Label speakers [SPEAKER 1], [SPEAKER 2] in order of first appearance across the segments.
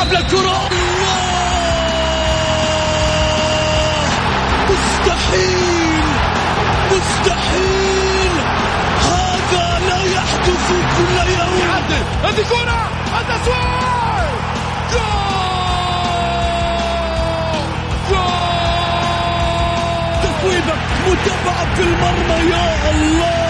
[SPEAKER 1] يلعب للكرة. مستحيل! مستحيل! هذا لا يحدث كل يوم.
[SPEAKER 2] هذه كرة! التسويق جول! جول!
[SPEAKER 1] متابعة في المرمى يا الله!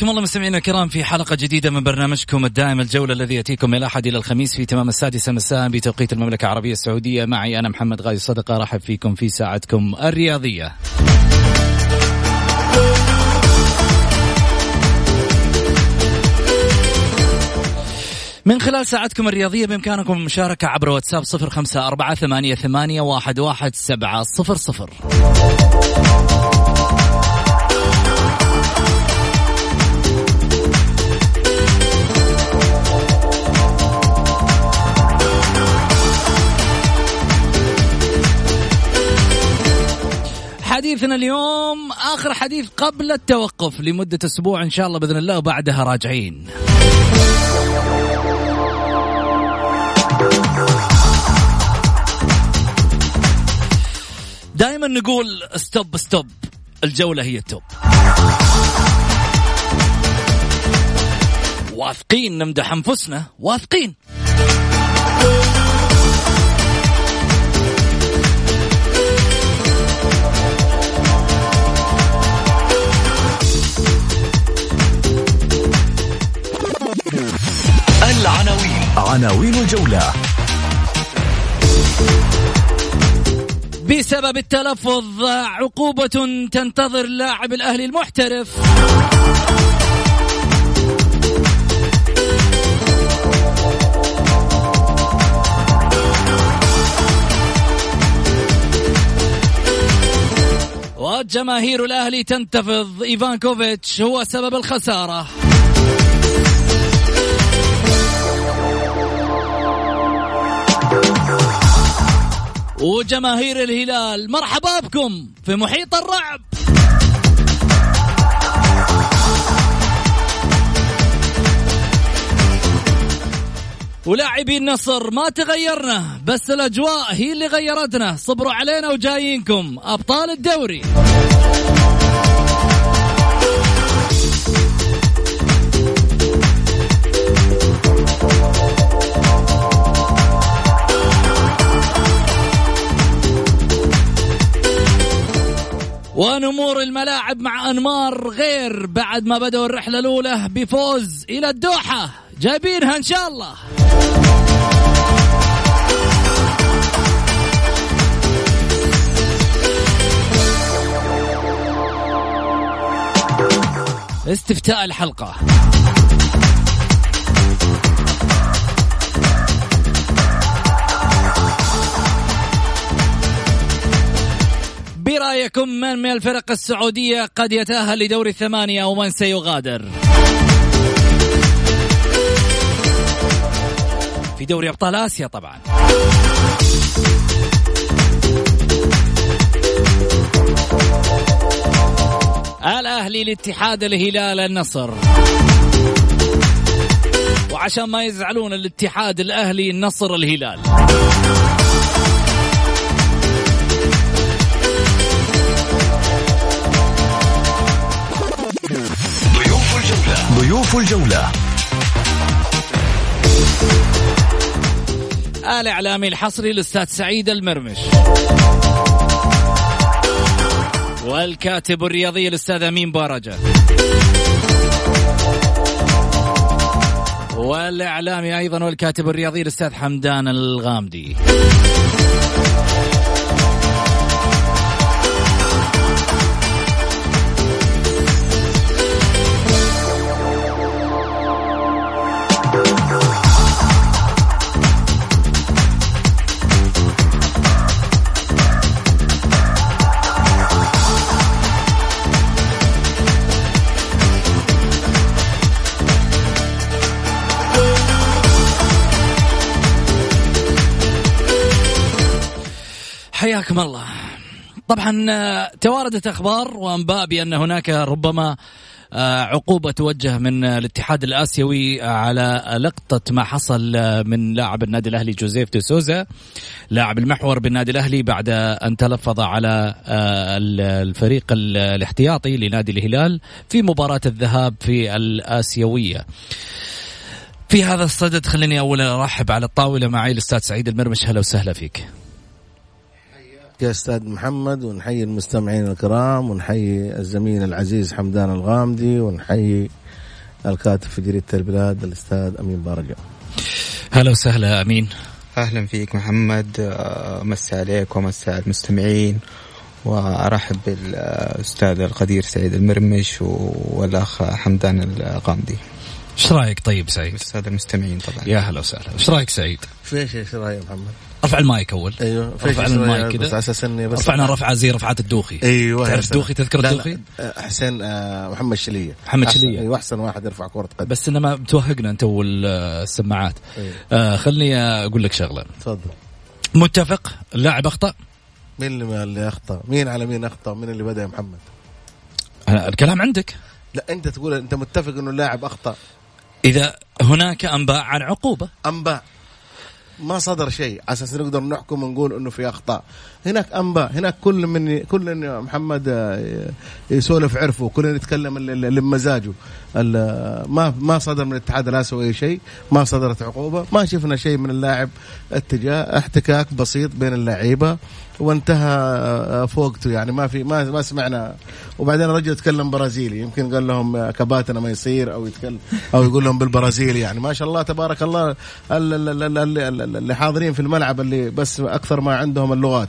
[SPEAKER 3] حياكم الله مستمعينا الكرام في حلقة جديدة من برنامجكم الدائم الجولة الذي يأتيكم من الأحد إلى الخميس في تمام السادسة مساء بتوقيت المملكة العربية السعودية. معي أنا محمد غازي صدقة رحب فيكم في ساعتكم الرياضية. من خلال ساعتكم الرياضية بإمكانكم المشاركة عبر واتساب صفر خمسة أربعة ثمانية, ثمانية واحد, واحد سبعة صفر صفر. حديثنا اليوم آخر حديث قبل التوقف لمدة أسبوع إن شاء الله بإذن الله وبعدها راجعين. دائما نقول stop stop الجولة هي ال top واثقين نمدح أنفسنا واثقين.
[SPEAKER 4] عناوين الجولة.
[SPEAKER 3] بسبب التلفظ عقوبة تنتظر لاعب الأهلي المحترف. وجماهير الأهلي تنتفض. إيفانكوفيتش هو سبب الخسارة. وجماهير الهلال مرحبا بكم في محيط الرعب. ولاعبي النصر ما تغيرنا بس الأجواء هي اللي غيرتنا صبروا علينا وجايينكم أبطال الدوري. ونمور الملاعب مع أنمار غير بعد ما بدأوا الرحلة الأولى بفوز إلى الدوحة. جايبينها إن شاء الله. استفتاء الحلقة. برأيكم من من الفرق السعودية قد يتأهل لدور الثمانية ومن سيغادر؟ في دوري أبطال آسيا طبعا. الأهلي الاتحاد الهلال النصر. وعشان ما يزعلون الاتحاد الأهلي النصر الهلال.
[SPEAKER 4] الجولة. ضيوف الجولة.
[SPEAKER 3] الإعلامي الحصري الأستاذ سعيد المرمش. والكاتب الرياضي الأستاذ أمين بارجه والإعلامي أيضا والكاتب الرياضي الأستاذ حمدان الغامدي. حياكم الله. طبعا آه، تواردت أخبار وأنباء بأن هناك ربما آه، عقوبة توجه من الاتحاد الآسيوي على لقطة ما حصل آه، من لاعب النادي الأهلي جوزيف دي سوزا. لاعب المحور بالنادي الأهلي بعد أن تلفظ على الفريق الاحتياطي لنادي الهلال في مباراة الذهاب في الآسيوية. في هذا الصدد خليني أولا أرحب على الطاولة معي الأستاذ سعيد المرمش. هلا وسهلا فيك.
[SPEAKER 5] يا أستاذ محمد ونحيي المستمعين الكرام ونحيي الزميل العزيز حمدان الغامدي ونحيي الكاتب في جريدة البلاد الأستاذ أمين بارجة
[SPEAKER 3] هلا وسهلا أمين.
[SPEAKER 6] أهلا فيك محمد. آه، مسا عليك ومسا المستمعين. وأرحب بالأستاذ القدير سعيد المرمش والأخ حمدان الغامدي.
[SPEAKER 3] إيش رأيك طيب سعيد؟
[SPEAKER 6] أستاذ المستمعين طبعا.
[SPEAKER 3] يا هلا وسهلا. إيش رأيك سعيد؟
[SPEAKER 5] في إيش رأيك محمد؟
[SPEAKER 3] ارفع المايك أول.
[SPEAKER 5] أيوه
[SPEAKER 3] ارفع المايك كذا
[SPEAKER 5] بس على أساس إني بس
[SPEAKER 3] رفعنا رفعة زي رفعات الدوخي.
[SPEAKER 5] أيوه
[SPEAKER 3] تعرف الدوخي؟ تذكر الدوخي؟
[SPEAKER 5] حسين آه محمد شلية.
[SPEAKER 3] محمد شلية.
[SPEAKER 5] أيوه أحسن واحد يرفع كرة قدم.
[SPEAKER 3] بس إنما بتوهقنا أنت والسماعات. أيوه. آه خلني أقول لك شغلة.
[SPEAKER 5] تفضل.
[SPEAKER 3] متفق؟ اللاعب أخطأ؟
[SPEAKER 5] مين اللي اللي أخطأ؟ مين على مين أخطأ؟ مين اللي بدأ يا محمد؟
[SPEAKER 3] الكلام عندك.
[SPEAKER 5] لا أنت تقول أنت متفق إنه اللاعب أخطأ.
[SPEAKER 3] إذا هناك أنباء عن عقوبة.
[SPEAKER 5] أنباء. ما صدر شيء. على أساس نقدر نحكم ونقول إنه في أخطاء. هناك أنباء. هناك كل من كل محمد آه، يسولف عرفه. كل يتكلم لمزاجه ما ما صدر من الاتحاد الآسيوي أي شيء. ما صدرت عقوبة. ما شفنا شيء من اللاعب اتجاه احتكاك بسيط بين اللعيبة. وانتهى آه، فوقته يعني. ما في ما ما سمعنا. وبعدين الرجل يتكلم برازيلي. يمكن قال لهم كباتنا ما يصير أو يتكلم أو يقول لهم بالبرازيلي يعني. ما شاء الله تبارك الله اللي حاضرين في الملعب اللي بس أكثر ما عندهم اللغات.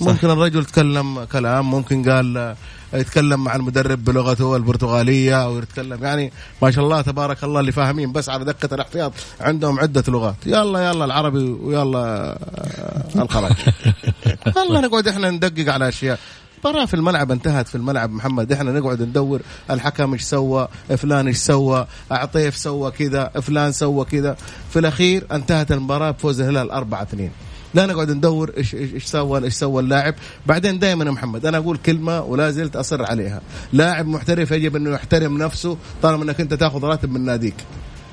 [SPEAKER 5] ممكن الرجل يتكلم كلام ممكن قال يتكلم مع المدرب بلغته البرتغالية أو يتكلم يعني ما شاء الله تبارك الله اللي فاهمين بس على دقة الاحتياط عندهم عدة لغات. يلا يلا العربي ويلا آه، الخراج والله نقعد إحنا ندقق على أشياء. مباراة في الملعب انتهت في الملعب محمد. إحنا نقعد ندور الحكم إيش سوى فلان إيش سوى عطيف سوى كذا فلان سوى كذا. في الأخير انتهت المباراة بفوز الهلال 4 2 لا نقعد ندور إيش إيش سوى إيش سوى اللاعب. بعدين دائما يا محمد أنا أقول كلمة ولا زلت أصر عليها. لاعب محترف يجب انه يحترم نفسه طالما إنك أنت تأخذ راتب من ناديك.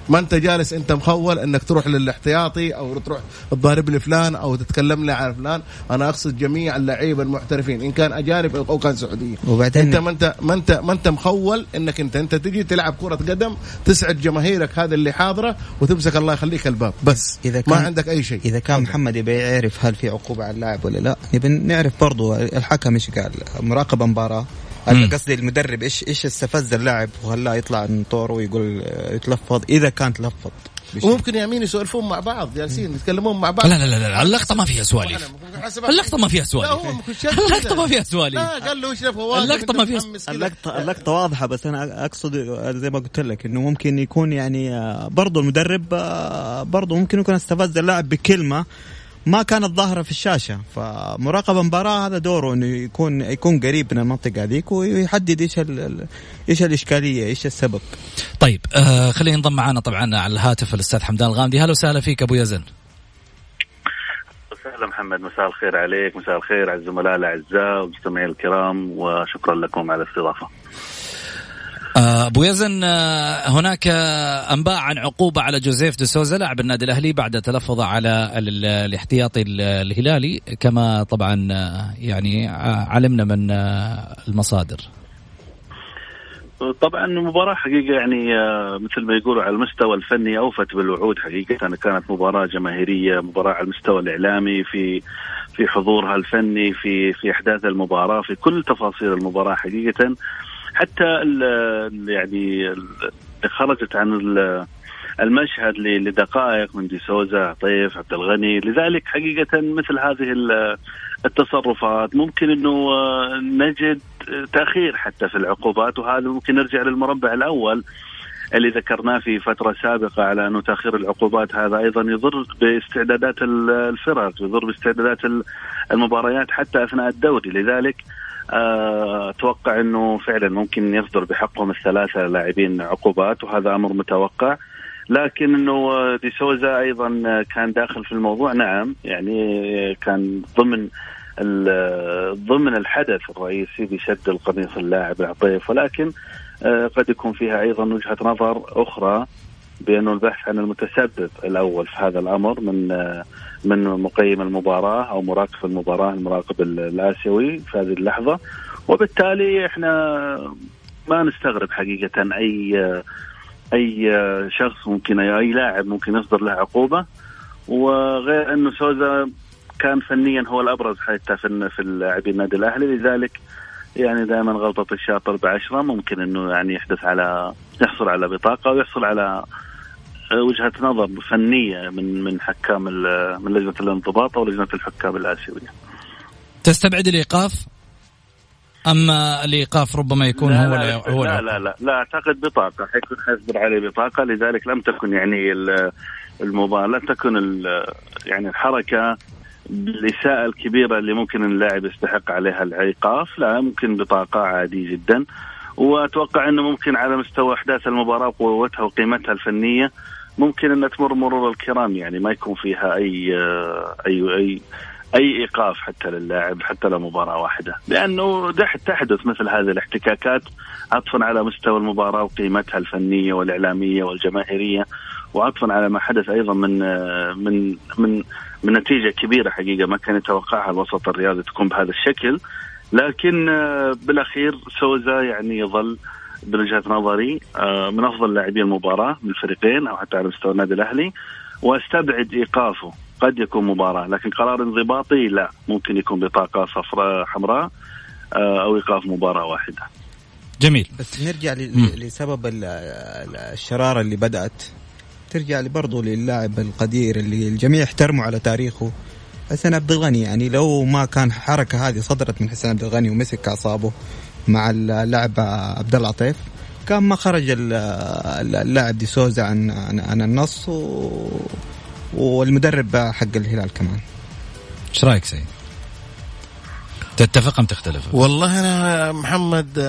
[SPEAKER 5] ما انت جالس انت مخول انك تروح للاحتياطي أو تروح تضارب لي فلان أو تتكلم لي عن فلان. أنا اقصد جميع اللعيبة المحترفين إن كان أجانب أو كان سعوديين. وبعدين؟ أنت ما انت ما انت ما انت مخول إنك انت أنت تجي تلعب كرة قدم تسعد جماهيرك هذا اللي حاضره وتمسك الله يخليك الباب. بس إذا كان ما عندك أي شيء.
[SPEAKER 6] إذا كان محمد يبي يعرف هل في عقوبة على اللاعب ولا لا نبي نعرف برضو الحكم إيش قال. مراقبه مباراة. قصدي المدرب إيش إيش استفز اللاعب وهلا يطلع من طوره ويقول يتلفظ إذا كان تلفظ.
[SPEAKER 5] وممكن يمين يسولفون مع بعض جالسين يتكلمون مع بعض.
[SPEAKER 3] لا لا لا, لا. اللقطة ما فيها سواليف. اللقطة ما فيها سواليف. اللقطة ما فيها سواليف.
[SPEAKER 5] قال له إيش
[SPEAKER 3] اللقطة ما فيها
[SPEAKER 6] اللقطه اللقطة واضحة بس أنا أقصد زي ما قلت لك إنه ممكن يكون يعني آه، برضه المدرب آه، برضه ممكن يكون استفز اللاعب بكلمة ما كانت ظاهرة في الشاشة. فمراقبة مباراة هذا دوره إنه يكون يكون قريب من المنطقة هذيك ويحدد إيش إيش الإشكالية إيش السبب.
[SPEAKER 3] طيب آه خلينا ننضم معنا طبعا على الهاتف الأستاذ حمدان الغامدي. أهلا وسهلا فيك أبو يزن.
[SPEAKER 7] وسهلا محمد مساء الخير عليك مساء الخير على الزملاء الأعزاء والمستمعين الكرام وشكرا لكم على
[SPEAKER 3] الاستضافة. أبو يزن آه، هناك أنباء عن عقوبة على جوزيف دي سوزا لاعب النادي الأهلي بعد تلفظ على الاحتياطي الهلالي كما طبعا آه، يعني علمنا من المصادر.
[SPEAKER 7] طبعا المباراة حقيقة يعني مثل ما يقولوا على المستوى الفني أوفت بالوعود حقيقة كانت مباراة جماهيرية مباراة على المستوى الإعلامي في في حضورها الفني في في أحداث المباراة في كل تفاصيل المباراة حقيقة حتى ال يعني خرجت عن ال المشهد لدقائق من دي سوزا عطيف عبد الغني. لذلك حقيقة مثل هذه التصرفات ممكن أنه نجد تأخير حتى في العقوبات وهذا ممكن نرجع للمربع الأول اللي ذكرناه في فترة سابقة على أنه تأخير العقوبات. هذا أيضا يضر باستعدادات الفرق يضر باستعدادات المباريات حتى أثناء الدوري. لذلك أتوقع إنه فعلا ممكن يصدر بحقهم الثلاثة لاعبين عقوبات وهذا أمر متوقع. لكن إنه دي سوزا أيضا كان داخل في الموضوع نعم يعني كان ضمن ضمن الحدث الرئيسي بشد القميص اللاعب العطيف. ولكن قد يكون فيها أيضا وجهة نظر أخرى. بأنه البحث عن المتسبب الأول في هذا الأمر من من مقيم المباراة أو مراقب المباراة المراقب الآسيوي في هذه اللحظة. وبالتالي إحنا ما نستغرب حقيقة أي أي شخص ممكن أي لاعب ممكن يصدر له عقوبة. وغير انه سوزا كان فنيا هو الأبرز حتى في في لاعبي النادي الأهلي. لذلك يعني دائما غلطة الشاطر بعشرة ممكن أنه يعني يحدث على يحصل على بطاقة ويحصل على وجهة نظر فنية من من حكام من لجنة الانضباط أو لجنة الحكام الآسيوية.
[SPEAKER 3] تستبعد الإيقاف؟ اما الإيقاف ربما يكون
[SPEAKER 7] لا
[SPEAKER 3] هو
[SPEAKER 7] لا
[SPEAKER 3] هو
[SPEAKER 7] لا, لا لا لا أعتقد بطاقة حيكون حيصدر عليه بطاقة لذلك لم تكن يعني المباراة لم تكن يعني الحركة بالإساءة الكبيرة اللي ممكن اللاعب يستحق عليها الإيقاف لا ممكن بطاقة عادي جدا وأتوقع إنه ممكن على مستوى أحداث المباراة وقوتها وقيمتها الفنية ممكن أن تمر مرور الكرام يعني ما يكون فيها أي أي أي أي إيقاف حتى للاعب حتى لمباراة واحدة. لأنه تحدث مثل هذه الاحتكاكات عطفا على مستوى المباراة وقيمتها الفنية والإعلامية والجماهيرية وعطفا على ما حدث أيضا من من من من نتيجة كبيرة حقيقة ما كان يتوقعها الوسط الرياضي تكون بهذا الشكل. لكن بالأخير سوزا يعني يظل بوجهه نظري من أفضل لاعبي المباراة من الفريقين أو حتى على مستوى النادي الأهلي وأستبعد إيقافه. قد يكون مباراة لكن قرار انضباطي لا ممكن يكون بطاقة صفراء حمراء أو إيقاف مباراة واحدة.
[SPEAKER 3] جميل.
[SPEAKER 6] بس نرجع لسبب الشرارة اللي بدأت. ترجع برضه للاعب القدير اللي الجميع احترموا على تاريخه حسين عبد الغني. يعني لو ما كان حركة هذه صدرت من حسين عبد الغني ومسك أعصابه مع اللاعب عبد الله عطيف كان ما خرج اللاعب دي سوزا عن عن النص و والمدرب حق الهلال كمان
[SPEAKER 3] إيش رأيك سيد؟ تتفق أم تختلف؟
[SPEAKER 5] والله أنا محمد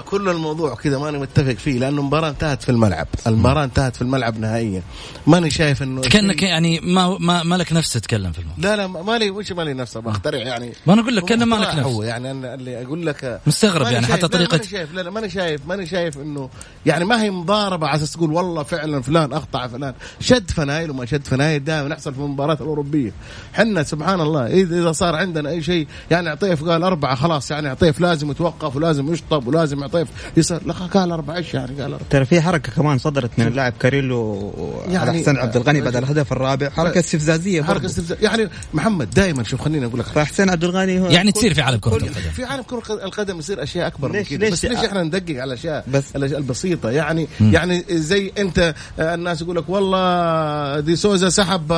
[SPEAKER 5] كل الموضوع كذا ماني متفق فيه لأنه المباراه انتهت في الملعب، المباراة انتهت في الملعب نهائيا، ماني شايف إنه
[SPEAKER 3] كأنك يعني ما ما, ما لك نفس تتكلم في الموضوع.
[SPEAKER 5] لا لا مالي وش مالي نفس؟ بخترع يعني.
[SPEAKER 3] ما أنا أقول لك كان ما لك نفس.
[SPEAKER 5] هو يعني أنا اللي أقول لك
[SPEAKER 3] مستغرب يعني حتى طريقه
[SPEAKER 5] ماني شايف لا لا ماني شايف ماني شايف إنه يعني ما هي مضاربة على أساس تقول والله فعلا فلان أخطأ فلان. شد فنايل وما شد فنايل دائما يحصل في المباريات الأوروبية. حنا سبحان الله إذا صار عندنا أي شيء يعني عطيف قال أربعة خلاص يعني عطيف لازم يتوقف ولازم يشطب ولازم عطيف يصير لا قال اربعه إيش يعني قال.
[SPEAKER 6] ترى في حركة كمان صدرت من اللاعب كاريلو يعني على حسين عبد الغني بعد الهدف الرابع حركة استفزازية
[SPEAKER 5] حركة استفزاز يعني محمد دائما شوف خليني أقول لك
[SPEAKER 6] فحسين عبد الغني هو
[SPEAKER 3] يعني تصير في عالم كرة القدم.
[SPEAKER 5] في عالم كرة القدم يصير أشياء أكبر
[SPEAKER 6] ليش
[SPEAKER 5] من كذا
[SPEAKER 6] ليش
[SPEAKER 5] بس ليش إحنا ندقق على الاشياء
[SPEAKER 6] بس
[SPEAKER 5] البسيطة؟ يعني م. يعني زي أنت الناس يقول لك والله دي سوزا سحب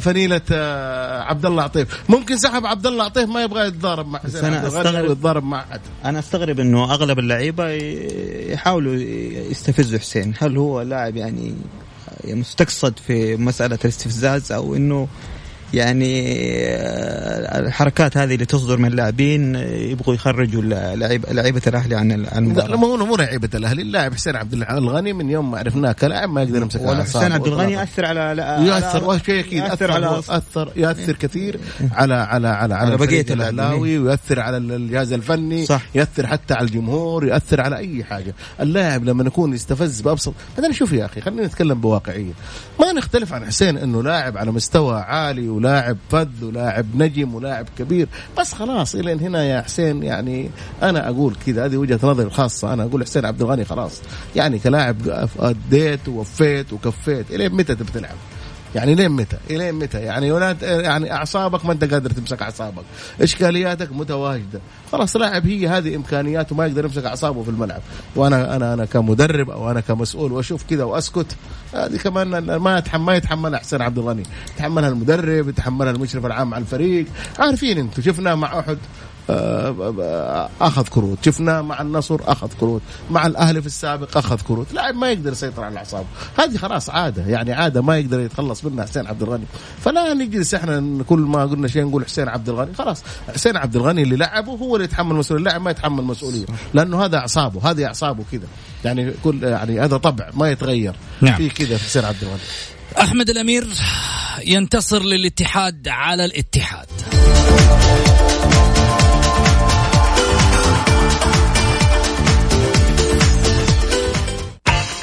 [SPEAKER 5] فنيلة عبد الله عطيف. ممكن سحب عبد الله عطيف ما يبغى يتضارب مع حسين
[SPEAKER 6] أنا استغرب
[SPEAKER 5] يتضارب مع احد
[SPEAKER 6] أنا أستغرب إنه أغلب اللعيبة يحاولوا يستفزوا حسين. هل هو لاعب يعني مستقصد في مسألة الاستفزاز أو إنه يعني الحركات هذه اللي تصدر من اللاعبين يبغوا يخرجوا لعيب لعيبة الأهلي عن عن
[SPEAKER 5] لا مو مو لعيبة الأهلي اللاعب حسين عبد الغني من يوم ما عرفناه كلاعب ما يقدر يمسك
[SPEAKER 6] حسين عبد الغني يأثر على
[SPEAKER 5] يأثر شيء أكيد يأثر على اثر يأثر كثير على على على على,
[SPEAKER 6] بقية
[SPEAKER 5] الأهلاوي ويؤثر على الجهاز الفني
[SPEAKER 6] صح.
[SPEAKER 5] يأثر حتى على الجمهور يأثر على أي حاجة. اللاعب لما يكون يستفز بابسط بعدين شوف يا أخي خلينا نتكلم بواقعية. ما نختلف عن حسين إنه لاعب على مستوى عالي ولاعب فذ ولاعب نجم ولاعب كبير. بس خلاص إلى هنا يا حسين يعني أنا أقول كذا هذه وجهة نظري الخاصة. أنا أقول حسين عبد الغني خلاص. يعني كلاعب اديت ووفيت وكفيت. إلى متى تبي تلعب؟ يعني لين متى؟ الين متى؟ يعني يعني أعصابك ما أنت قادر تمسك أعصابك، إشكالياتك متواجدة، خلاص لاعب هي هذه إمكانياته ما يقدر يمسك أعصابه في الملعب، وأنا أنا أنا كمدرب أو أنا كمسؤول وأشوف كذا وأسكت هذه كمان ما ما يتحملها حسين عبد الغني، يتحملها المدرب، يتحملها المشرف العام على الفريق، عارفين أنتم شفنا مع أحد. اخذ كروت شفنا مع النصر اخذ كروت مع الاهلي في السابق اخذ كروت لاعب ما يقدر يسيطر على الاعصاب هذه خلاص عاده يعني عاده ما يقدر يتخلص منها حسين عبد الغني فلا نجلس إحنا كل ما قلنا شيء نقول حسين عبد الغني خلاص حسين عبد الغني اللي لعبه هو اللي يتحمل مسؤوليه اللاعب ما يتحمل مسؤوليه لأنه هذا اعصابه هذه اعصابه كذا يعني كل يعني هذا طبع ما يتغير
[SPEAKER 3] نعم.
[SPEAKER 5] في كذا في حسين عبد الغني
[SPEAKER 3] احمد الامير ينتصر للاتحاد على الاتحاد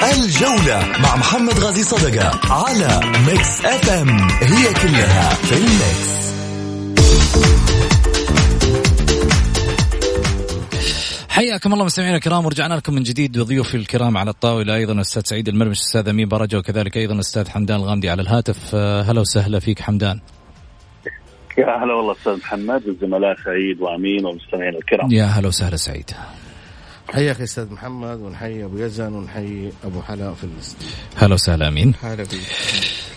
[SPEAKER 4] الجولة مع محمد غازي صدقة على Mix FM هي كلها في الميكس.
[SPEAKER 3] حياكم الله مستمعينا الكرام ورجعنا لكم من جديد بضيوفي الكرام على الطاولة. أيضا أستاذ سعيد المرمش أستاذ أمين برجة وكذلك أيضا أستاذ حمدان الغامدي على الهاتف. آه، هلا وسهلا فيك حمدان.
[SPEAKER 7] يا هلا والله أستاذ محمد والزملاء سعيد وأمين والمستمعين الكرام.
[SPEAKER 3] يا هلا وسهلا سعيد.
[SPEAKER 5] حياك يا أستاذ محمد ونحيي أبو يزن ونحيي أبو حلا في الاستديو
[SPEAKER 3] هلا وسهلا أمين.
[SPEAKER 6] هلا بيك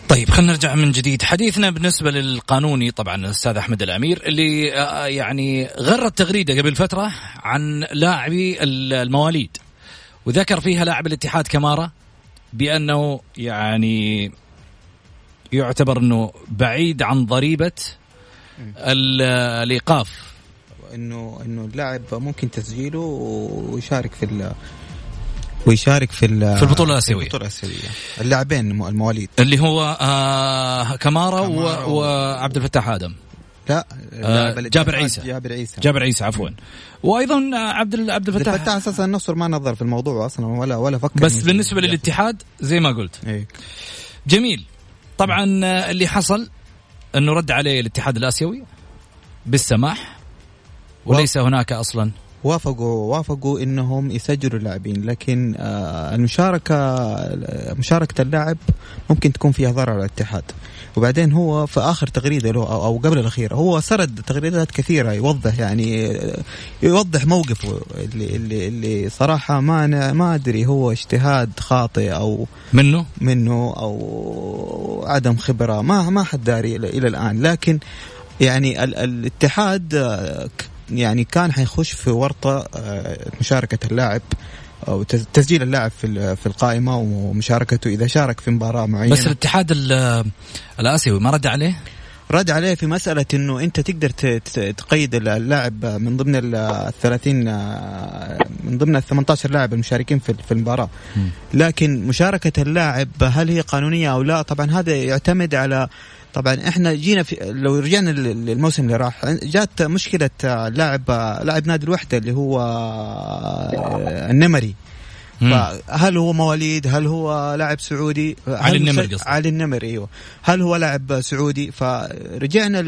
[SPEAKER 3] طيب خلينا نرجع من جديد. حديثنا بالنسبة للقانوني طبعا الأستاذ أحمد الأمير اللي آه، يعني غرد تغريدة قبل فترة عن لاعبي المواليد وذكر فيها لاعب الاتحاد كمارا بأنه يعني يعتبر إنه بعيد عن ضريبة ال- الإيقاف.
[SPEAKER 6] إنه إنه اللاعب ممكن تسجيله ويشارك في ويشارك في ال-
[SPEAKER 3] في البطولة الآسيوية.
[SPEAKER 6] في البطولة الآسيوية. اللاعبين الم- المواليد.
[SPEAKER 3] اللي هو آه كمارا,
[SPEAKER 6] كمارا
[SPEAKER 3] و... وعبد الفتاح آدم.
[SPEAKER 6] لا الاتحاد
[SPEAKER 3] جابر عيسى.
[SPEAKER 6] جابر عيسى.
[SPEAKER 3] جابر عيسى عفوا. وأيضا آه، عبد عبد
[SPEAKER 6] الفتاح.
[SPEAKER 3] الفتاح
[SPEAKER 6] أساسا النصر ما نظر في الموضوع أصلا ولا ولا فكر
[SPEAKER 3] بس
[SPEAKER 6] بالنسبة
[SPEAKER 3] للاتحاد زي ما قلت.
[SPEAKER 6] إيه.
[SPEAKER 3] جميل. طبعا آه، اللي حصل إنه رد عليه الاتحاد الآسيوي بالسماح. وليس هناك أصلا.
[SPEAKER 6] وافقوا وافقوا إنهم يسجلوا اللاعبين لكن آه، المشاركة مشاركة اللاعب ممكن تكون فيها ضرر على الاتحاد. وبعدين هو في آخر تغريدة له أو قبل الاخيره هو سرد تغريدات كثيرة يوضح يعني آه، يوضح موقفه اللي اللي اللي صراحة ما أنا ما أدري هو اجتهاد خاطئ أو
[SPEAKER 3] منه؟
[SPEAKER 6] منه أو عدم خبرة ما ما حد داري إلى الآن. لكن يعني ال- الاتحاد آه، يعني كان حيخش في ورطة آه، مشاركة اللاعب أو تس- تسجيل اللاعب في في القائمة ومشاركته إذا شارك في مباراة معينة.
[SPEAKER 3] بس الاتحاد ال- الآسيوي ما رد عليه؟
[SPEAKER 6] رد عليه في مسألة إنه أنت تقدر تقيد اللاعب من ضمن ال 30 آه، من ضمن ال 18 لاعب المشاركين في المباراة. لكن مشاركة اللاعب هل هي قانونية أو لا؟ طبعا هذا يعتمد على طبعا إحنا جينا في لو رجعنا لل- للموسم اللي راح جات مشكلة آه، لاعب لاعب نادي الوحدة اللي هو آه، النمري. فهل هو مواليد؟ هل هو لاعب سعودي؟
[SPEAKER 3] علي النمر قصدك.
[SPEAKER 6] علي النمر أيوه. هل هو لاعب سعودي؟ فرجعنا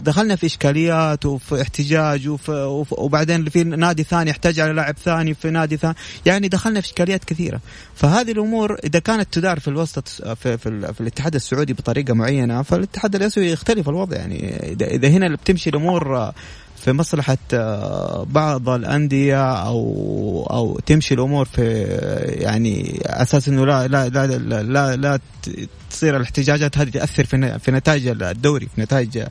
[SPEAKER 6] دخلنا في إشكاليات وفي احتجاج وفي... وف- وبعدين في نادي ثاني يحتاج على لاعب ثاني في نادي ثاني. يعني دخلنا في إشكاليات كثيرة. فهذه الأمور إذا كانت تدار في الوسط في, في. في الاتحاد السعودي بطريقة معينة فالاتحاد الأسيوي يختلف الوضع. يعني اذا إذا هنا بتمشي الأمور في مصلحة آه، بعض الأندية أو أو تمشي الأمور في يعني أساس إنه لا لا لا لا, لا, لا تصير الاحتجاجات هذه تأثر في في نتائج الدوري في نتائج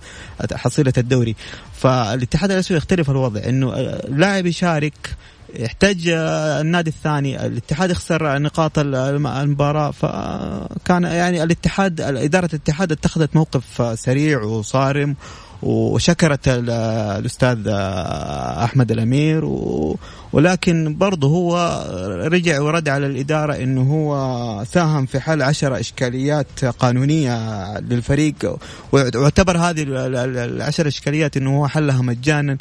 [SPEAKER 6] حصيلة الدوري. فالاتحاد الآسيوي يختلف الوضع إنه آه، لاعب يشارك يحتاج آه، النادي الثاني الاتحاد يخسر نقاط ال- الم- المباراة. فكان يعني الاتحاد إدارة الاتحاد اتخذت موقف سريع وصارم وشكرت ال- الأستاذ أحمد الأمير و ولكن برضه هو رجع ورد على الإدارة إنه هو ساهم في حل عشر إشكاليات قانونية للفريق واعتبر هذه ال- ال- العشر إشكاليات إنه هو حلها مجانا.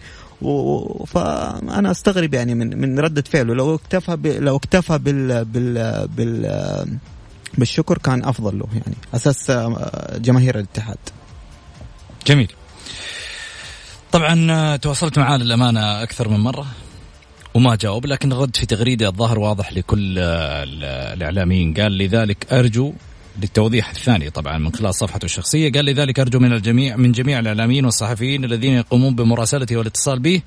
[SPEAKER 6] فأنا أستغرب يعني من من ردة فعله. لو اكتفى لو اكتفى بال بال بال بالشكر كان أفضل له يعني. أساس جماهير الاتحاد.
[SPEAKER 3] جميل. طبعا آه، تواصلت معاه للأمانة أكثر من مرة وما جاوب لكن رد في تغريدة الظاهر واضح لكل آه، ال- الإعلاميين. قال لذلك أرجو للتوضيح الثاني طبعا من خلال صفحته الشخصية. قال لذلك أرجو من الجميع من جميع الإعلاميين والصحفيين الذين يقومون بمراسلته والاتصال به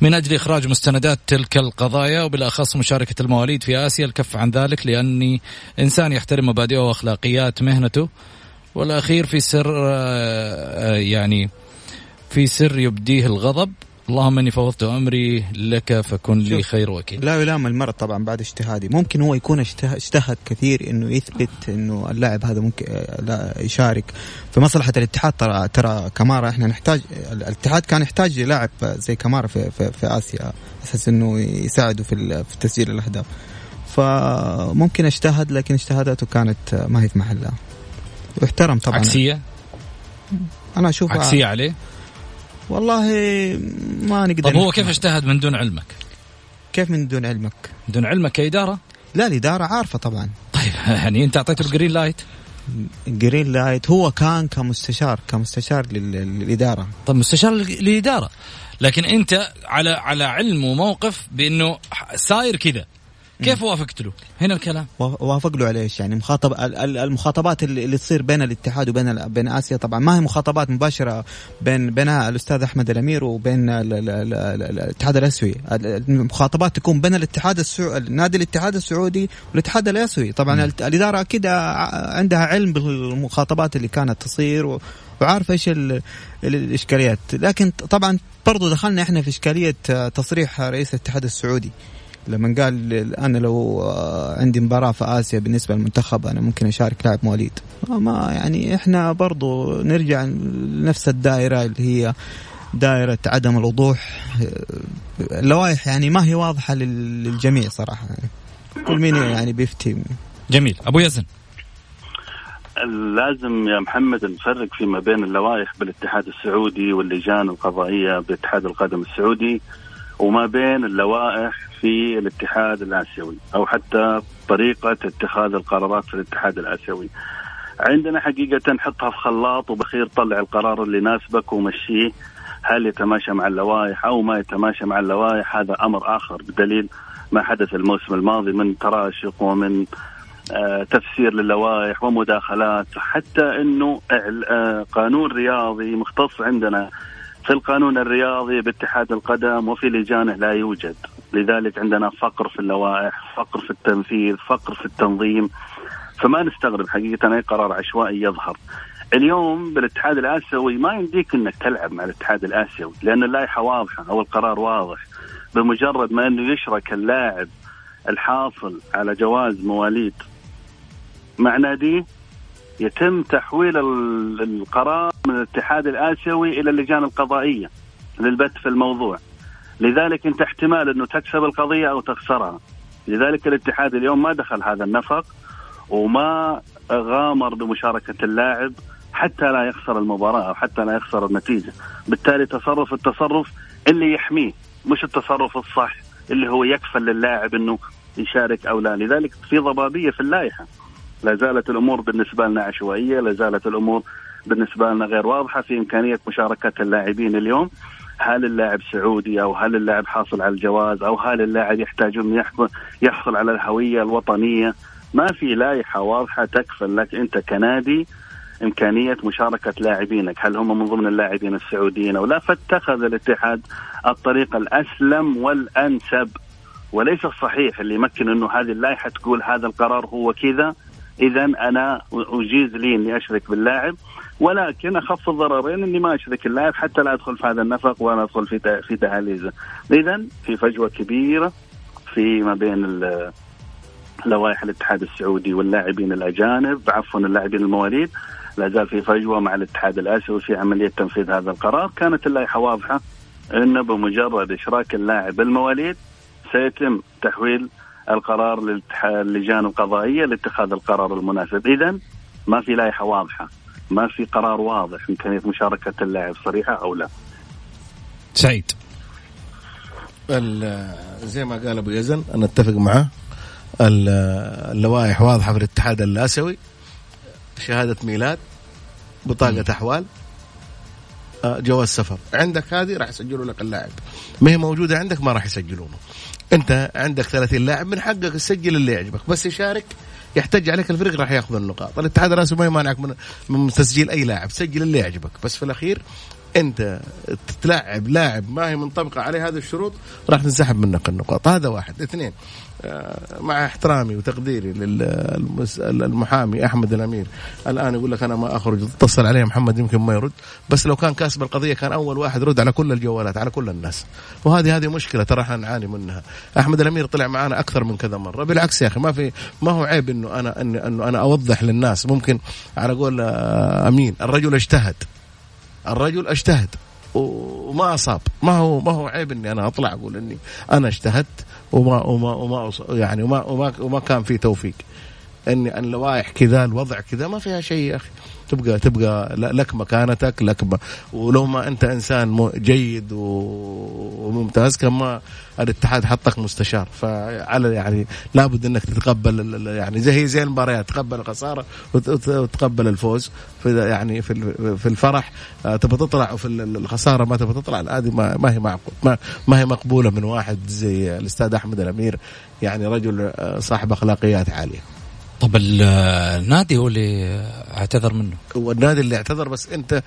[SPEAKER 3] من أجل إخراج مستندات تلك القضايا وبالأخص مشاركة المواليد في آسيا. الكف عن ذلك لأني إنسان يحترم مبادئه وأخلاقيات مهنته. والأخير في سر آه، يعني في سر يبديه الغضب. اللهم إني فوضت أمري لك فكن لي خير وكيل.
[SPEAKER 6] لا يلام المرض طبعا بعد اجتهادي ممكن هو يكون اجتهد كثير إنه يثبت إنه اللاعب هذا ممكن لا يشارك. في مصلحة الاتحاد ترى ترى كمارا إحنا نحتاج الاتحاد كان يحتاج لاعب زي كمارا في, في, في آسيا. أساس إنه يساعده في, في تسجيل الأهداف. فممكن اجتهد لكن اجتهاداته كانت ما هي في محلها. واحترم طبعا.
[SPEAKER 3] عكسية؟
[SPEAKER 6] أنا أشوف
[SPEAKER 3] عكسية عليه؟
[SPEAKER 6] والله ما نقدر
[SPEAKER 3] طب هو كيف اجتهد من دون علمك؟
[SPEAKER 6] كيف من دون علمك؟
[SPEAKER 3] من دون علمك كإدارة؟
[SPEAKER 6] لا الإدارة عارفة طبعا
[SPEAKER 3] طيب يعني أنت أعطيته ال green
[SPEAKER 6] light؟ green light هو كان كمستشار كمستشار للإدارة
[SPEAKER 3] طب مستشار للإدارة لكن أنت على على علم وموقف بأنه صاير كذا كيف وافقت له؟ هنا الكلام.
[SPEAKER 6] وافق له على إيش؟ يعني مخاطب المخاطبات اللي تصير بين الاتحاد وبين بين آسيا طبعا ما هي مخاطبات مباشرة بين بين الأستاذ أحمد الأمير وبين الاتحاد الأسيوي، المخاطبات تكون بين الاتحاد السعودي نادي الاتحاد السعودي والاتحاد الأسيوي، طبعا الإدارة أكيد عندها علم بالمخاطبات اللي كانت تصير وعارفة إيش الإشكاليات، لكن طبعا برضو دخلنا إحنا في إشكالية تصريح رئيس الاتحاد السعودي. لما قال أنا لو عندي مباراة في آسيا بالنسبة للمنتخب أنا ممكن أشارك لاعب مواليد. ما يعني إحنا برضو نرجع لنفس الدائرة اللي هي دائرة عدم الوضوح. اللوائح يعني ما هي واضحة للجميع صراحة. يعني كل مين يعني بيفتي.
[SPEAKER 3] جميل. أبو يزن.
[SPEAKER 7] لازم يا محمد نفرق فيما بين اللوائح بالاتحاد السعودي واللجان القضائية باتحاد القدم السعودي. وما بين اللوائح في الاتحاد الآسيوي أو حتى طريقة اتخاذ القرارات في الاتحاد الآسيوي. عندنا حقيقة نحطها في خلاط وبخير طلع القرار اللي يناسبك ومشيه. هل يتماشى مع اللوائح أو ما يتماشى مع اللوائح؟ هذا أمر آخر بدليل ما حدث الموسم الماضي من تراشق ومن آه تفسير للوائح ومداخلات. حتى إنه آه قانون رياضي مختص عندنا في القانون الرياضي باتحاد القدم وفي لجانه لا يوجد. لذلك عندنا فقر في اللوائح فقر في التنفيذ فقر في التنظيم. فما نستغرب حقيقة أي قرار عشوائي يظهر. اليوم بالاتحاد الآسيوي ما يمديك أنك تلعب مع الاتحاد الآسيوي لأن اللائحة واضحة أو القرار واضح. بمجرد ما أنه يشرك اللاعب الحاصل على جواز مواليد مع ناديه يتم تحويل القرار من الاتحاد الآسيوي إلى اللجان القضائية للبت في الموضوع. لذلك انت احتمال إنه تكسب القضية أو تخسرها. لذلك الاتحاد اليوم ما دخل هذا النفق وما غامر بمشاركة اللاعب حتى لا يخسر المباراة أو حتى لا يخسر النتيجة. بالتالي تصرف التصرف اللي يحميه مش التصرف الصح اللي هو يكفل للاعب إنه يشارك أو لا. لذلك في ضبابية في اللائحة. لا زالت الأمور بالنسبة لنا عشوائية لا زالت الأمور بالنسبة لنا غير واضحة في إمكانية مشاركة اللاعبين اليوم. هل اللاعب سعودي أو هل اللاعب حاصل على الجواز أو هل اللاعب يحتاج انه يحصل على الهوية الوطنية؟ ما في لائحة واضحة تكفل لك أنت كنادي إمكانية مشاركة لاعبينك، هل هم من ضمن اللاعبين السعوديين أو لا؟ فاتخذ الاتحاد الطريق الأسلم والأنسب. وليس الصحيح اللي يمكن إنه هذه اللائحة تقول هذا القرار هو كذا. اذا أنا أجيز لي إني أشرك باللاعب ولكن أخف الضررين إني ما أشرك اللاعب حتى لا أدخل في هذا النفق وأنا أدخل في في دهاليزه. اذا في فجوة كبيرة في ما بين لوائح الاتحاد السعودي واللاعبين الأجانب عفوا اللاعبين المواليد لا زال في فجوة مع الاتحاد الآسيوي في عملية تنفيذ هذا القرار، كانت اللائحة واضحة انه بمجرد إشراك اللاعب المواليد سيتم تحويل القرار للجان القضائيه لاتخاذ القرار المناسب، إذا ما في لائحة واضحة. ما في قرار واضح إمكانية مشاركة اللاعب صريحة أو لا.
[SPEAKER 3] سعيد.
[SPEAKER 5] زي ما قال أبو يزن أنا أتفق معه. اللوائح واضحة في الاتحاد الآسيوي. شهادة ميلاد بطاقة أحوال آه، جواز سفر. عندك هذه راح يسجلوا لك اللاعب. ما هي موجودة عندك ما راح يسجلونه. انت عندك 30 لاعب من حقك تسجل اللي يعجبك. بس يشارك يحتج عليك الفريق راح ياخذ النقاط. الاتحاد الرئاسي ما يمانعك من, من تسجيل أي لاعب سجل اللي يعجبك. بس في الأخير انت تلاعب لاعب ما هي منطبقة عليه هذه الشروط راح تنسحب منك النقاط. هذا واحد. اثنين مع احترامي وتقديري للمحامي أحمد الأمير. الآن يقول لك أنا ما أخرج تتصل عليه محمد يمكن ما يرد بس لو كان كاسب القضية كان أول واحد يرد على كل الجوالات على كل الناس. وهذه هذه مشكلة ترى إحنا نعاني منها. أحمد الأمير طلع معنا أكثر من كذا مرة. بالعكس يا أخي ما في ما هو عيب إنه أنا إنه أنا أوضح للناس. ممكن على قول آه، أمين الرجل اجتهد. الرجل اجتهد وما أصاب. ما هو ما هو عيب إني أنا أطلع أقول إني أنا اجتهدت وما وما وما يعني وما وما, وما كان في توفيق. إني اللوائح كذا الوضع كذا ما فيها شيء يا أخي. تبقى تبقى لك مكانتك لك ولو ما أنت إنسان جيد وممتاز كما الاتحاد حطك مستشار. فعلى يعني لابد إنك تتقبل يعني زي زي المباريات تقبل الخسارة وتقبل الفوز. في يعني في في الفرح آه، تبى تطلع وفي الخسارة ما تبى تطلع هذه ما, ما هي معقول ما, ما هي مقبولة من واحد زي الأستاذ أحمد الأمير يعني رجل آه، صاحب أخلاقيات عالية.
[SPEAKER 3] طب النادي هو اللي اعتذر منه.
[SPEAKER 5] هو النادي اللي اعتذر بس انت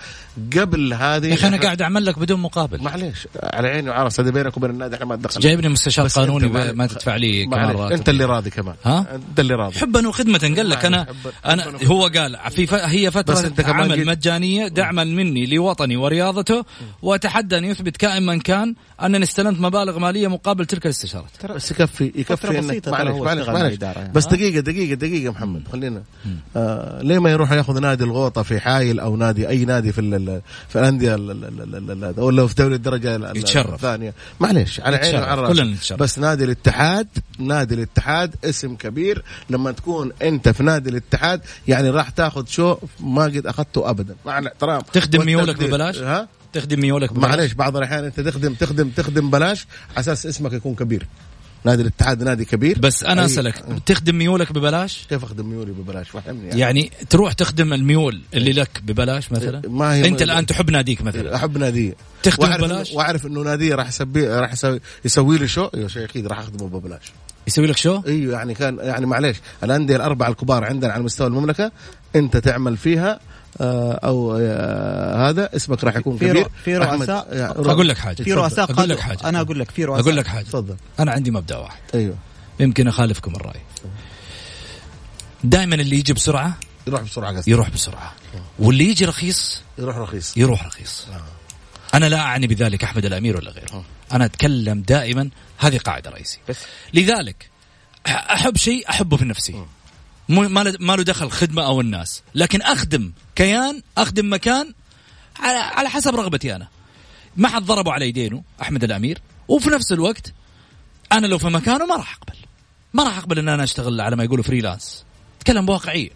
[SPEAKER 5] قبل هذه
[SPEAKER 3] يا أخي أنا قاعد أعمل لك بدون مقابل.
[SPEAKER 5] معليش على عيني وعلى هذا بينك وبين النادي إحنا ما ندخل
[SPEAKER 3] جايبني مستشار قانوني ما تدفع لي كمان
[SPEAKER 5] أنت اللي راضي كمان.
[SPEAKER 3] ها؟
[SPEAKER 5] أنت اللي راضي.
[SPEAKER 3] حبا وخدمه قال لك أنا أنا هو قال في ف... هي فترة عمل مجانية دعما مني لوطني ورياضته وأتحدى أن يثبت كائن من كان أنني استلمت مبالغ مالية مقابل تلك الاستشارات.
[SPEAKER 5] بس يكفي يكفي انك معلش معلش معلش بس دقيقة دقيقة دقيقة محمد خلينا آه ليه ما يروح ياخذ نادي الغوطة في حايل أو نادي أي نادي في في الأندية ولا في دوري الدرجة الثانية. معلش على عيني وعلى بس نادي الاتحاد نادي الاتحاد اسم كبير. لما تكون أنت في نادي الاتحاد يعني راح تاخذ شو ما قد أخذته ابدا. مع الاحترام.
[SPEAKER 3] تخدم ميولك ببلاش؟ ها؟ تخدم ميولك
[SPEAKER 5] ببلاش؟ معلش بعض الأحيان أنت تخدم تخدم تخدم بلاش على أساس اسمك يكون كبير. نادي الاتحاد نادي كبير
[SPEAKER 3] بس أنا أسألك تخدم ميولك ببلاش؟
[SPEAKER 5] كيف أخدم ميولي ببلاش؟ فهمني
[SPEAKER 3] يعني. يعني تروح تخدم الميول اللي لك ببلاش مثلا؟ ما هي أنت الآن تحب ناديك مثلا
[SPEAKER 5] أحب نادي
[SPEAKER 3] تخدم وأعرف ببلاش؟
[SPEAKER 5] وأعرف إنه نادي راح يسوي راح يسوي, يسوي لي شو يا شيخ أكيد راح أخدمه ببلاش
[SPEAKER 3] يسوي لك شو؟
[SPEAKER 5] إيوه يعني كان يعني معليش الأندية الأربعة الكبار عندنا على مستوى المملكة أنت تعمل فيها أو آه، هذا اسمك راح يكون
[SPEAKER 6] في
[SPEAKER 5] كبير.
[SPEAKER 6] في رؤساء
[SPEAKER 3] يعني أقول لك حاجة
[SPEAKER 6] في رؤساء أقول لك حاجة. أنا أقول لك في رؤساء.
[SPEAKER 3] أقول لك حاجة. تفضل. أنا عندي مبدأ واحد.
[SPEAKER 5] أيوه.
[SPEAKER 3] يمكن أخالفكم الرأي. دائما اللي يجي بسرعة
[SPEAKER 5] يروح بسرعة قصدي.
[SPEAKER 3] يروح بسرعة. واللي يجي رخيص
[SPEAKER 5] يروح رخيص.
[SPEAKER 3] يروح رخيص. آه. أنا لا أعني بذلك أحمد الأمير ولا غيره. أنا أتكلم دائما هذه قاعدة رئيسية. بس. لذلك أحب شيء أحبه في نفسي. ما له دخل خدمة أو الناس. لكن أخدم كيان أخدم مكان على حسب رغبتي أنا. ما حد ضربوا على يدينه أحمد الأمير. وفي نفس الوقت أنا لو في مكانه ما راح أقبل. ما راح أقبل إن أنا أشتغل على ما يقولوا فريلانس أتكلم بواقعية.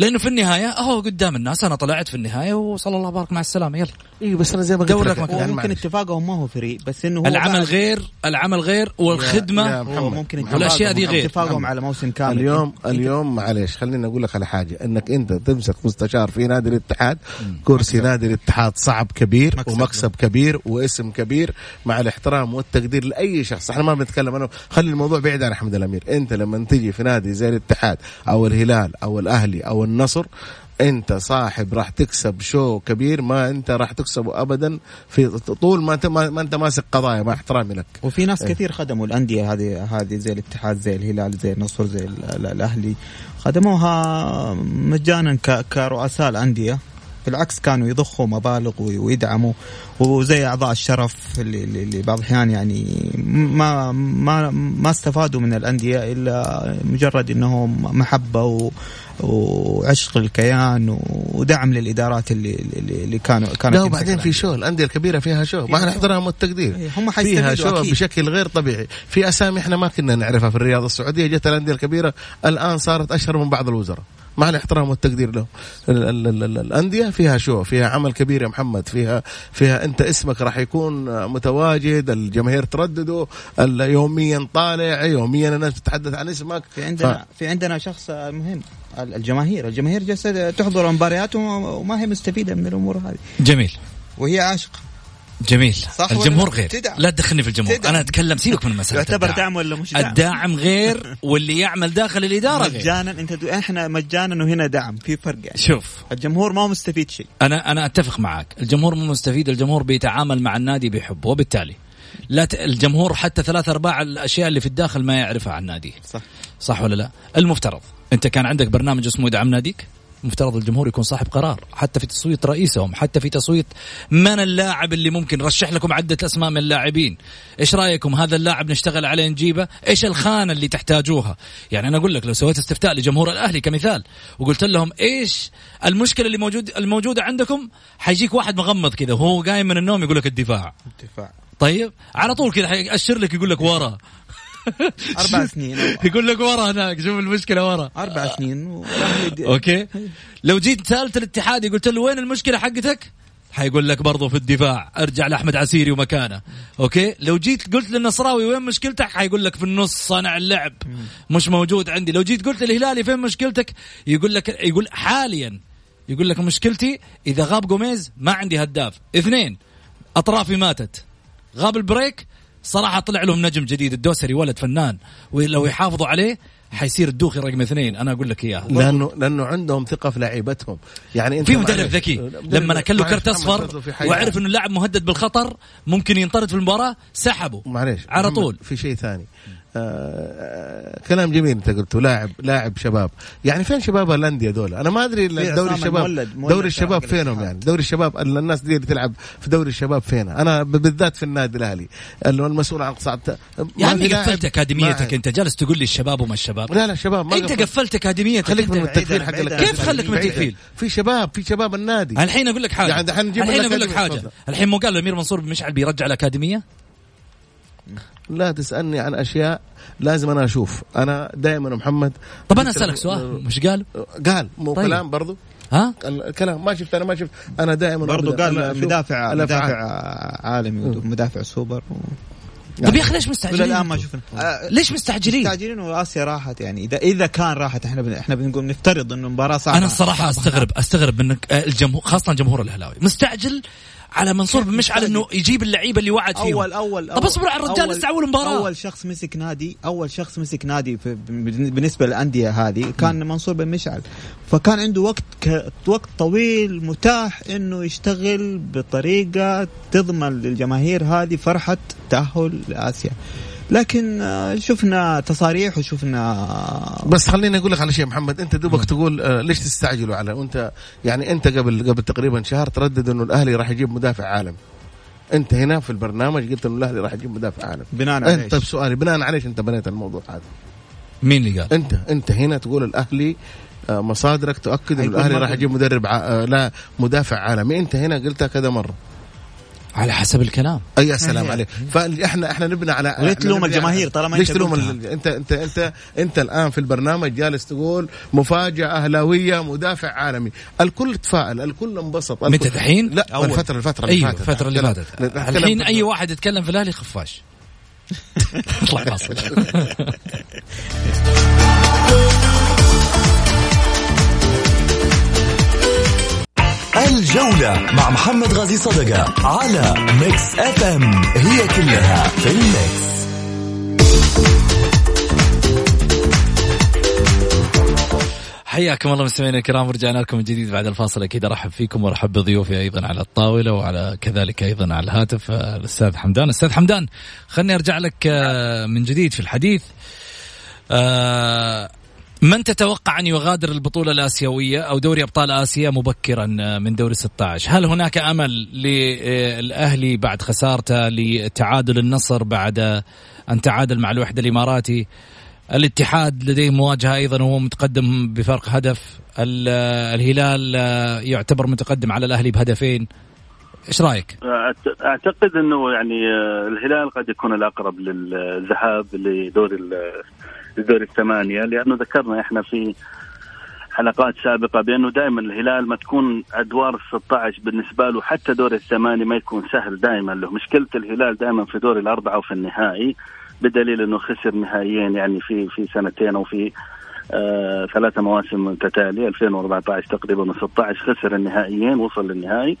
[SPEAKER 3] لأنه في النهاية أهو قدام الناس أنا طلعت في النهاية وصلى الله بارك مع السلامة يلا.
[SPEAKER 5] اي بس أنا زي ما
[SPEAKER 6] قلت لك ممكن اتفاقهم ما هو فري بس إنه هو
[SPEAKER 3] العمل غير العمل غير والخدمة يا
[SPEAKER 6] هو ممكن
[SPEAKER 3] والأشياء دي غير.
[SPEAKER 6] اتفاقهم على موسم كامل.
[SPEAKER 5] اليوم اليوم معلش خليني أقول لك على حاجة. إنك أنت تمسك مستشار في نادي الاتحاد كرسي. نادي الاتحاد صعب كبير مكسب. ومكسب كبير واسم كبير مع الاحترام والتقدير لأي شخص. إحنا ما بنتكلم أنا خلي الموضوع بعيد عن أحمد الأمير. أنت لما تجي في نادي زي الاتحاد أو الهلال أو الأهلي أو النصر. انت صاحب راح تكسب شو كبير ما انت راح تكسبه ابدا في طول ما انت ما انت ماسك قضايا مع احترامي لك.
[SPEAKER 6] وفي ناس إيه. كثير خدموا الأندية هذه هذه زي الاتحاد زي الهلال زي النصر زي الأهلي. خدموها مجانا كرؤساء الأندية. بالعكس كانوا يضخوا مبالغ ويدعموا. وزي أعضاء الشرف اللي, اللي بعض الأحيان يعني ما ما ما استفادوا من الأندية إلا مجرد إنهم محبة و وعشق الكيان ودعم للإدارات اللي اللي كانوا كانوا
[SPEAKER 5] لا وبعدين في شو الأندية الكبيرة فيها شو مع الاحترام والتقدير
[SPEAKER 6] إيه، هم
[SPEAKER 5] فيها شو أكيد. بشكل غير طبيعي. في أسامي إحنا ما كنا نعرفها في الرياضه السعودية. جت الأندية الكبيرة. الآن صارت أشهر من بعض الوزراء. مع الاحترام والتقدير له الأندية فيها شو؟ فيها عمل كبير يا محمد. فيها فيها أنت اسمك راح يكون متواجد. الجماهير تردده. يوميا طالع. يوميا الناس تتحدث عن اسمك.
[SPEAKER 6] في عندنا ف... في عندنا شخص مهم. الجماهير. الجماهير جالسة تحضر مباريات وما هي مستفيدة من الأمور هذه.
[SPEAKER 3] جميل.
[SPEAKER 6] وهي عاشقة.
[SPEAKER 3] جميل.
[SPEAKER 6] صح
[SPEAKER 3] الجمهور؟ غير.
[SPEAKER 6] تدعم.
[SPEAKER 3] لا تدخلني في الجمهور.
[SPEAKER 6] تدعم.
[SPEAKER 3] أنا أتكلم سيبك من مسألة
[SPEAKER 6] يعتبر
[SPEAKER 3] الدعم.
[SPEAKER 6] دعم ولا مش دعم؟
[SPEAKER 3] الداعم غير واللي يعمل داخل الإدارة غير.
[SPEAKER 6] مجانا أنت دو... إحنا مجانا وهنا دعم. في فرق يعني.
[SPEAKER 3] شوف.
[SPEAKER 6] الجمهور ما هو مستفيد شيء.
[SPEAKER 3] أنا أنا أتفق معك. الجمهور مو مستفيد الجمهور بيتعامل مع النادي بحب وبالتالي لا ت... الجمهور حتى ثلاث أرباع الأشياء اللي في الداخل ما يعرفها عن النادي.
[SPEAKER 6] صح.
[SPEAKER 3] صح ولا لا؟ المفترض. أنت كان عندك برنامج اسمه دعم ناديك؟ مفترض الجمهور يكون صاحب قرار حتى في تصويت رئيسهم حتى في تصويت من اللاعب اللي ممكن. رشح لكم عدة أسماء من اللاعبين. إيش رأيكم؟ هذا اللاعب نشتغل عليه نجيبه؟ إيش الخانة اللي تحتاجوها؟ يعني أنا أقول لك لو سويت استفتاء لجمهور الأهلي كمثال وقلت لهم إيش المشكلة اللي موجود الموجودة عندكم؟ حيجيك واحد مغمض كذا وهو قايم من النوم يقول لك الدفاع.
[SPEAKER 6] دفاع
[SPEAKER 3] طيب على طول كذا حيأشر لك يقول لك ورا.
[SPEAKER 6] أربع سنين
[SPEAKER 3] يقول لك ورا هناك شوف المشكلة ورا.
[SPEAKER 6] أربع سنين والأهلي دي-
[SPEAKER 3] okay. لو جيت سألت الاتحادي قلت له وين المشكلة حقتك؟ حيقول لك برضه في الدفاع. ارجع لأحمد عسيري ومكانه. okay؟ لو جيت قلت للنصراوي وين مشكلتك؟ حيقول لك في النص صانع اللعب. مش موجود عندي. لو جيت قلت للهلالي فين مشكلتك؟ يقول لك يقول حاليا يقول لك مشكلتي إذا غاب جوميز ما عندي هداف. اثنين أطرافي ماتت. غاب البريك صراحة طلع لهم نجم جديد الدوسري ولد فنان ولو يحافظوا عليه حيصير الدوخي رقم اثنين أنا أقول لك اياها
[SPEAKER 5] لأنه لأنه عندهم ثقة في لعيبتهم. يعني أنت
[SPEAKER 3] في مدرب ذكي. لما اكل له كرت
[SPEAKER 5] أصفر.
[SPEAKER 3] وعرف إنه اللاعب مهدد بالخطر ممكن ينطرد في المباراة سحبه.
[SPEAKER 5] معليش.
[SPEAKER 3] على طول.
[SPEAKER 5] في شيء ثاني. آه كلام جميل انت قلته. لاعب لاعب شباب. يعني فين شباب الانديه دول أنا ما أدري
[SPEAKER 6] في
[SPEAKER 5] دوري الشباب
[SPEAKER 6] المولد- مولد
[SPEAKER 5] دوري الشباب فينهم
[SPEAKER 6] الاتحاد.
[SPEAKER 5] يعني. دوري الشباب ال- الناس دي اللي تلعب في دوري الشباب فين أنا بالذات في النادي الأهلي اللي هو المسؤول عن في لاعب-
[SPEAKER 3] قفلت اكاديميتك أنت؟ جالس تقول لي الشباب وما الشباب.
[SPEAKER 5] لا لا شباب ما
[SPEAKER 3] أنت قفلت. أكاديميتك
[SPEAKER 5] خليك من التكفير حق.
[SPEAKER 3] كيف خليك من. التكفير؟
[SPEAKER 5] في شباب في شباب النادي.
[SPEAKER 3] الحين أقول لك حاجة.
[SPEAKER 5] يعني
[SPEAKER 3] الحين أقول لك
[SPEAKER 5] حاجة.
[SPEAKER 3] الحين مو قال الأمير منصور بن مشعل بيرجع الأكاديمية؟
[SPEAKER 5] لا تسألني عن أشياء لازم أنا أشوف. أنا دائما محمد
[SPEAKER 3] طب أنا أسألك سؤال. مش قال؟
[SPEAKER 5] قال. مو
[SPEAKER 3] طيب.
[SPEAKER 5] كلام برضو؟
[SPEAKER 3] ها؟
[SPEAKER 5] الكلام ما شفت أنا ما شفت. أنا دائما
[SPEAKER 6] برضو قال مدافع. مدافع عالمي مدافع سوبر. و...
[SPEAKER 3] طب يا أخي ليش مستعجلين؟
[SPEAKER 6] الآن ما؟ شفنا. آه،
[SPEAKER 3] ليش مستعجلين؟
[SPEAKER 6] مستعجلين وآسيا راحت يعني. اذا إذا كان راحت إحنا بن... إحنا بنقول نفترض إنه مباراة صعبة.
[SPEAKER 3] أنا الصراحة
[SPEAKER 6] صعبة
[SPEAKER 3] استغرب أستغرب منك آه، الجمهور خاصة جمهور الاهلاوي مستعجل؟ على منصور بن مشعل إنه يجيب اللعيبة اللي وعد فيهم.
[SPEAKER 6] اول اول
[SPEAKER 3] طب اصبروا على الرجال لسه اول مباراه
[SPEAKER 6] أول شخص مسك نادي أول شخص مسك نادي بالنسبة للأندية هذه كان منصور بن مشعل. فكان عنده وقت ك... وقت طويل متاح إنه يشتغل بطريقة تضمن للجماهير هذه فرحة تأهل لآسيا. لكن آه، شفنا تصاريح وشفنا
[SPEAKER 5] بس خليني أقول لك على شيء محمد أنت دوبك تقول آه ليش تستعجلوا على وأنت يعني أنت قبل قبل تقريبا شهر تردد إنه الأهلي راح يجيب مدافع عالم أنت هنا في البرنامج قلت إنه الأهلي راح يجيب مدافع عالم
[SPEAKER 6] بناء على
[SPEAKER 5] انت طيب؟ سؤالي بناء على إيش أنت بنيت الموضوع هذا
[SPEAKER 3] مين اللي قال؟
[SPEAKER 5] أنت أنت هنا تقول الأهلي آه، مصادرك تؤكد إنه
[SPEAKER 6] الأهلي.
[SPEAKER 5] راح يجيب مدرب ع... لا مدافع عالمي أنت هنا قلتها كذا مرة
[SPEAKER 3] على حسب الكلام.
[SPEAKER 5] أي يا سلام عليك. فإحنا إحنا نبني على إحنا
[SPEAKER 6] تلوم الجماهير طالما
[SPEAKER 5] ليش تلوم أنت أنت أنت أنت الآن في البرنامج جالس تقول مفاجأة أهلاوية مدافع عالمي. الكل تفائل الكل انبسط
[SPEAKER 3] متى دحين؟
[SPEAKER 5] لا
[SPEAKER 6] أول.
[SPEAKER 5] الفترة الفترة اللي
[SPEAKER 3] أيوه
[SPEAKER 5] فاتت.
[SPEAKER 3] الفترة اللي فاتت. الحين أي واحد يتكلم في الأهلي خفاش اطلع فاصل
[SPEAKER 4] الجولة مع محمد غازي صدقة على Mix FM هي كلها في ال mix.
[SPEAKER 3] حياكم الله مستمعينا الكرام ورجعنا لكم من جديد بعد الفاصل. أكيد أرحب فيكم وأرحب بضيوفي أيضا على الطاولة وعلى كذلك أيضا على الهاتف آه، الأستاذ حمدان. أستاذ حمدان خلني أرجع لك آه، من جديد في الحديث. آه، من تتوقع أن يغادر البطولة الآسيوية أو دوري أبطال آسيا مبكرا من دوري 16 هل هناك أمل للأهلي بعد خسارته لتعادل النصر بعد أن تعادل مع الوحدة الإماراتي؟ الاتحاد لديه مواجهة أيضا وهو متقدم بفرق هدف. ال- الهلال يعتبر متقدم على الأهلي بهدفين. إيش
[SPEAKER 7] رأيك؟ أعتقد إنه يعني آه، الهلال قد يكون الأقرب للذهاب لدور ال- لدور الثمانية لأنه ذكرنا إحنا في حلقات سابقة بأنه دائما الهلال ما تكون أدوار ال 16 بالنسبة له حتى دور الثمانية ما يكون سهل دائما له. مشكلة الهلال دائما في دور الأربعة وفي النهائي بدليل إنه خسر نهائيين يعني في في سنتين أو في آه ثلاثة مواسم متتالية 2014 تقريبا و16 خسر النهائيين وصل للنهائي.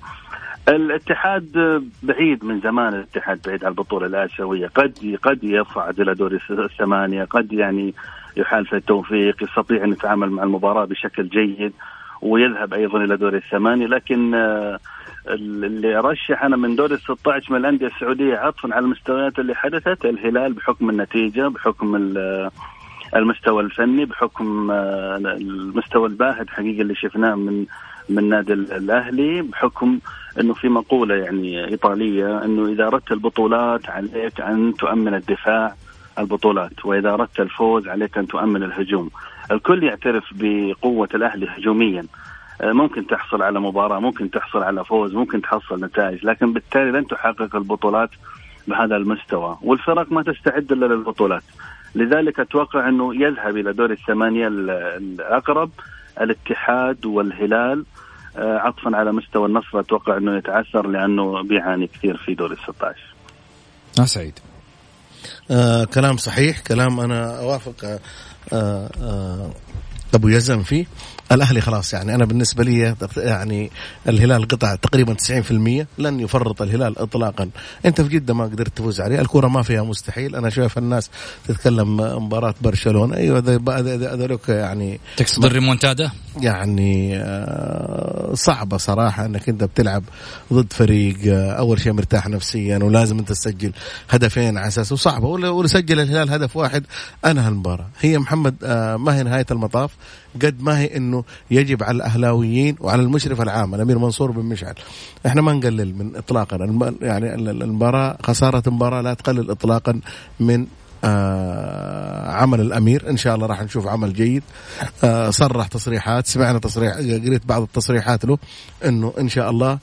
[SPEAKER 7] الاتحاد بعيد من زمان الاتحاد بعيد عن البطولة الآسيوية. قد قد يصعد إلى دور الثمانية قد يعني يحالف التوفيق يستطيع أن يتعامل مع المباراة بشكل جيد ويذهب أيضا إلى دور الثمانية. لكن آه، اللي رشح أنا من دور ال 16 من الأندية السعودية عطفا على المستويات اللي حدثت الهلال بحكم النتيجة بحكم المستوى الفني بحكم آه، المستوى الباهت حقيقه اللي شفناه من من نادي الأهلي بحكم إنه في مقولة يعني إيطالية إنه إذا أردت البطولات عليك أن تؤمن الدفاع البطولات وإذا أردت الفوز عليك أن تؤمن الهجوم. الكل يعترف بقوة الأهلي هجوميا. آه، ممكن تحصل على مباراة ممكن تحصل على فوز ممكن تحصل نتائج لكن بالتالي لن تحقق البطولات بهذا المستوى والفرق ما تستعد إلا للبطولات. لذلك أتوقع إنه يذهب إلى دور الثمانية الأقرب الاتحاد والهلال. عطفا على مستوى النصر أتوقع إنه يتعثر لأنه بيعاني كثير في دور ال 16
[SPEAKER 3] آه سعيد.
[SPEAKER 5] آه كلام صحيح كلام أنا أوافق آه آه أبو يزن فيه. الأهلي خلاص يعني. أنا بالنسبة لي يعني الهلال قطع تقريبا 90% لن يفرط الهلال اطلاقا. أنت في جده ما قدرت تفوز عليه. الكرة ما فيها مستحيل. أنا شايف الناس تتكلم مباراة برشلونة. أيوه هذولك يعني
[SPEAKER 3] تقصد الريمونتادا؟
[SPEAKER 5] يعني آه، صعبة صراحة إنك أنت بتلعب ضد فريق آه، أول شيء مرتاح نفسيا ولازم أنت تسجل هدفين على أساس. وصعبة. ولا سجل الهلال هدف واحد أنهى المباراة. هي محمد آه، ما هي نهاية المطاف؟ قد ما هي إنه يجب على الأهلاويين وعلى المشرف العام الأمير منصور بن مشعل. إحنا ما نقلل من اطلاقا. يعني المباراة خسارة المباراه لا تقلل اطلاقا من آه عمل الأمير. إن شاء الله راح نشوف عمل جيد. آه صرح تصريحات. سمعنا تصريح قريت بعض التصريحات له إنه إن شاء الله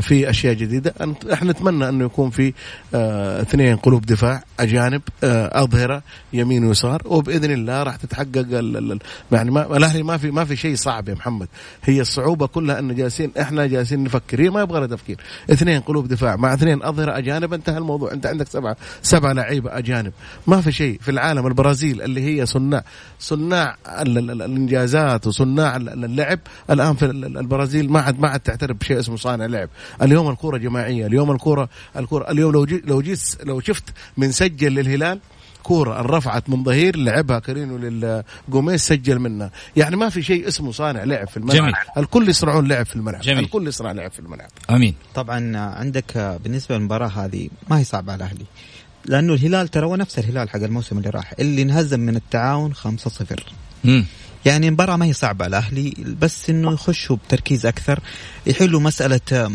[SPEAKER 5] في أشياء جديدة. إحنا نتمنى أنه يكون في آه، اثنين قلوب دفاع أجانب آه، أظهرة يمين ويسار وبإذن الله راح تتحقق يعني ما الأهلي ما في ما في شيء صعب يا محمد. هي الصعوبة كلها أن جالسين إحنا جالسين نفكر. هي ما يبغى لها تفكير. اثنين قلوب دفاع مع اثنين أظهرة أجانب انتهى الموضوع. أنت عندك سبعة سبعة لعيبة أجانب. ما في شيء في العالم. البرازيل اللي هي صناع صناع الإنجازات وصناع اللعب الآن في البرازيل ما عاد ما عاد تعترف بشيء اسمه صانع لعب اليوم الكورة جماعية اليوم الكوره الكوره اليوم لو جي لو جيت لو شفت من سجل للهلال كورة رفعت من ظهير لعبها كاريلو لجوميز سجل منها. يعني ما في شيء اسمه صانع لعب في الملعب. جميل. الكل يصنعون لعب في الملعب. جميل. الكل يصنع لعب في الملعب.
[SPEAKER 3] آمين.
[SPEAKER 6] طبعا عندك بالنسبة للمباراة هذه ما هي صعبة على الاهلي لأنه الهلال ترى هو نفس الهلال حق الموسم اللي راح اللي انهزم من التعاون 5-0 يعني مباراة ما هي صعبة الأهلي بس إنه يخشوا بتركيز أكثر يحلوا مسألة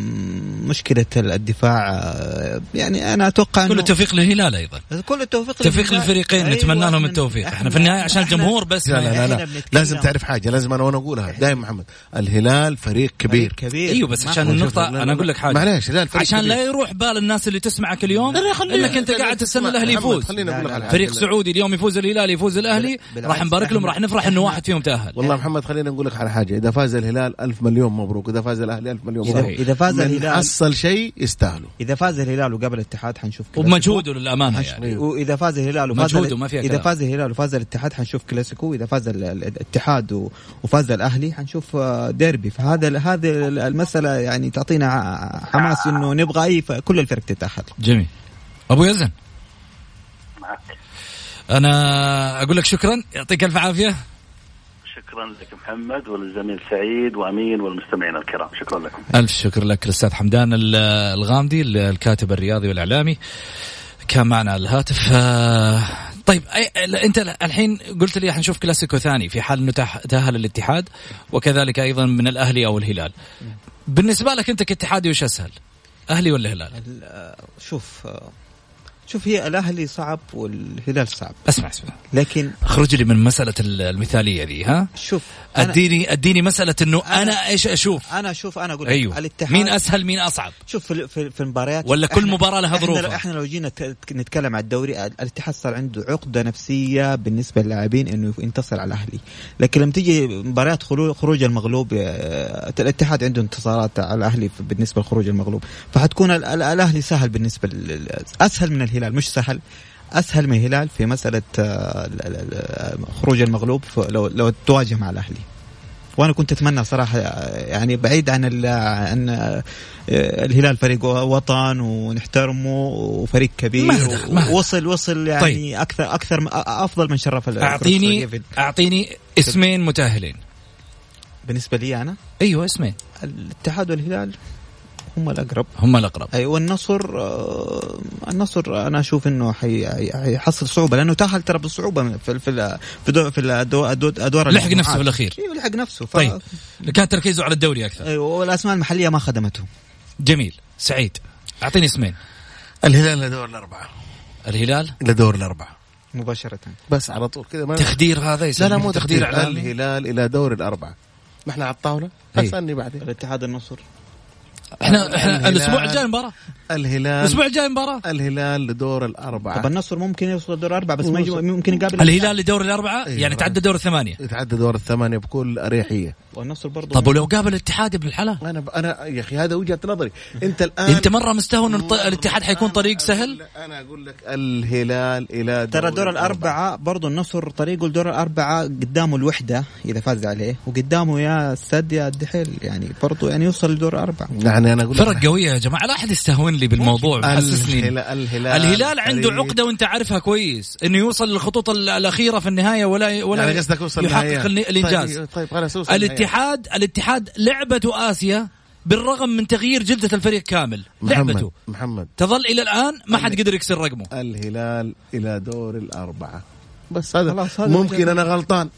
[SPEAKER 6] مشكلة الدفاع آه، يعني أنا أتوقع
[SPEAKER 3] كل التوفيق للهلال أيضا.
[SPEAKER 6] كل التوفيق
[SPEAKER 3] توفيق للفريقين أيوة نتمنى لهم التوفيق. إحنا في النهاية عشان الجمهور بس
[SPEAKER 5] لا لا لا, لا. لازم تعرف حاجة لازم أنا وأنا أقولها. دائما محمد الهلال فريق كبير
[SPEAKER 6] فريق كبير.
[SPEAKER 3] أيوه بس عشان النقطة أنا أقول لك حاجة.
[SPEAKER 5] معليش
[SPEAKER 3] عشان لا يروح بال الناس اللي تسمعك اليوم إنك أنت قاعد تستنى الأهلي يفوز. فريق سعودي اليوم يفوز الهلال يفوز الأهلي. راح نبارك لهم راح نفرح إنه واحد فيهم. تاهل
[SPEAKER 5] والله محمد خلينا نقول لك على حاجة. إذا فاز الهلال ألف مليون مبروك. إذا فاز الأهلي ألف مليون مبروك.
[SPEAKER 6] إذا فاز الهلال
[SPEAKER 5] حصل شيء يستاهلوا.
[SPEAKER 6] إذا فاز الهلال وقابل الاتحاد حنشوف
[SPEAKER 3] ومجهوده للأمانة يعني.
[SPEAKER 6] وإذا فاز الهلال وفاز
[SPEAKER 3] مجهوده ما فيها
[SPEAKER 6] إذا فاز الهلال وفاز الاتحاد حنشوف كلاسيكو. إذا فاز الاتحاد وفاز الأهلي حنشوف آه، ديربي. فهذا هذه المسألة يعني تعطينا حماس إنه نبغى أي كل الفرق تتأهل.
[SPEAKER 3] جميل. أبو يزن. أنا أقول لك شكرا. يعطيك ألف عافية.
[SPEAKER 7] شكرا لك محمد وللزميل سعيد وأمين والمستمعين الكرام. شكرا لكم.
[SPEAKER 3] ألف شكر لك الأستاذ حمدان الغامدي الكاتب الرياضي والإعلامي. كان معنا على الهاتف. آه، طيب أنت الحين قلت لي حنشوف كلاسيكو ثاني في حال إنه تأهل الاتحاد وكذلك أيضا من الأهلي أو الهلال. بالنسبة لك أنت كاتحادي وش أسهل؟ أهلي ولا هلال؟
[SPEAKER 6] آه، شوف آه، شوف هي الأهلي صعب والهلال صعب.
[SPEAKER 3] اسمع اسمع.
[SPEAKER 6] لكن
[SPEAKER 3] اخرج لي من مسألة المثالية ذي ها؟
[SPEAKER 6] شوف
[SPEAKER 3] اديني أديني مسألة إنه أنا, أنا إيش أشوف؟
[SPEAKER 6] أنا أشوف أنا أقول
[SPEAKER 3] أيوه. الاتحاد مين أسهل مين أصعب؟
[SPEAKER 6] شوف في في, في المباريات
[SPEAKER 3] ولا كل مباراة لها ظروفها؟
[SPEAKER 6] إحنا, لو جينا نتكلم عن الدوري الاتحاد صار عنده عقدة نفسية بالنسبة للاعبين إنه ينتصر على الأهلي. لكن لما تيجي مباريات خروج المغلوب آه، الاتحاد عنده انتصارات على الأهلي بالنسبة لخروج المغلوب. فحتكون الأهلي سهل بالنسبة أسهل من الهلال. مش سهل. أسهل من الهلال في مسألة آه، خروج المغلوب لو لو تواجه مع الأهلي. وأنا كنت أتمنى صراحة يعني بعيد عن عن آه، الهلال فريق وطن ونحترمه وفريق كبير
[SPEAKER 3] ما دخل.
[SPEAKER 6] وصل وصل يعني
[SPEAKER 3] طيب.
[SPEAKER 6] أكثر أكثر أفضل من شرف أعطيني
[SPEAKER 3] أعطيني اسمين متأهلين.
[SPEAKER 6] بالنسبة لي أنا؟
[SPEAKER 3] أيوه اسمين.
[SPEAKER 6] الاتحاد والهلال. هم الأقرب.
[SPEAKER 3] هم الأقرب.
[SPEAKER 6] أي والنصر آه، النصر أنا أشوف إنه حي- حي- حيحصل صعوبة لأنه تاهل ترى بصعوبه في في في في الادو- أدو- أدوار
[SPEAKER 3] لحق. نفسه في الأخير.
[SPEAKER 6] أيوه لحق نفسه. ف...
[SPEAKER 3] طيب. كان تركيزه على الدوري أكثر.
[SPEAKER 6] أيوه والأسماء المحلية ما خدمته.
[SPEAKER 3] جميل. سعيد. أعطيني اسمين.
[SPEAKER 5] الهلال لدور الأربعة.
[SPEAKER 3] الهلال؟
[SPEAKER 5] لدور الأربعة.
[SPEAKER 6] مباشرة.
[SPEAKER 5] بس على طول كذا
[SPEAKER 3] تخدير هذا
[SPEAKER 5] لا لا مو تخدير
[SPEAKER 3] اعلامي
[SPEAKER 5] الهلال إلى دور الأربعة. ما إحنا على الطاولة.
[SPEAKER 3] أي.
[SPEAKER 5] أسألني بعدين.
[SPEAKER 6] الاتحاد النصر.
[SPEAKER 3] إحنا
[SPEAKER 5] إحنا.
[SPEAKER 3] الأسبوع الجاي مباراه
[SPEAKER 5] الهلال.
[SPEAKER 3] الأسبوع الجاي مباراة.
[SPEAKER 5] الهلال لدور الأربعة.
[SPEAKER 6] طب النصر ممكن يوصل الدور الأربعة بس ما يجي ممكن يقابل
[SPEAKER 3] الهلال لدور الأربعة؟
[SPEAKER 5] أيوة.
[SPEAKER 3] يعني تعدى دور الثمانية.
[SPEAKER 5] يتعدى دور الثمانية بكل أريحية.
[SPEAKER 6] والنصر برضه
[SPEAKER 3] طب ولو قابل الاتحاد ابن الحلال؟
[SPEAKER 5] أنا أنا يا أخي هذا وجهة نظري. أنت الآن
[SPEAKER 3] أنت مرة مستهون إن الاتحاد حيكون طريق سهل؟
[SPEAKER 5] أنا أقول لك الهلال إلى
[SPEAKER 6] ترى دور الأربعة. برضو النصر طريقه لدور الأربعة قدامه الوحدة إذا فاز عليه وقدامه يا السد يا الدحيل يعني برضو يعني يوصل لدور الأربعة.
[SPEAKER 5] يعني أنا أقول لك
[SPEAKER 3] فرق قوية يا جماعة لا أحد يستهون لي بالموضوع محسسني
[SPEAKER 5] الهلال الهلال
[SPEAKER 3] عنده عقدة وانت عارفها كويس إنه يوصل للخطوط ال- الأخيرة في النهاية ولا ولا
[SPEAKER 5] يعني قصدك اوصل
[SPEAKER 3] يحقق. الن- الإنجاز.
[SPEAKER 5] طيب, طيب خلاص.
[SPEAKER 3] الاتحاد الاتحاد لعبته آسيا بالرغم من تغيير جلدة الفريق كامل.
[SPEAKER 5] محمد
[SPEAKER 3] لعبته.
[SPEAKER 5] محمد.
[SPEAKER 3] تظل إلى الآن ما حد قدر يكسر رقمه.
[SPEAKER 5] الهلال إلى دور الأربعة. بس هذا
[SPEAKER 6] خلاص، هذا
[SPEAKER 5] ممكن أنا غلطان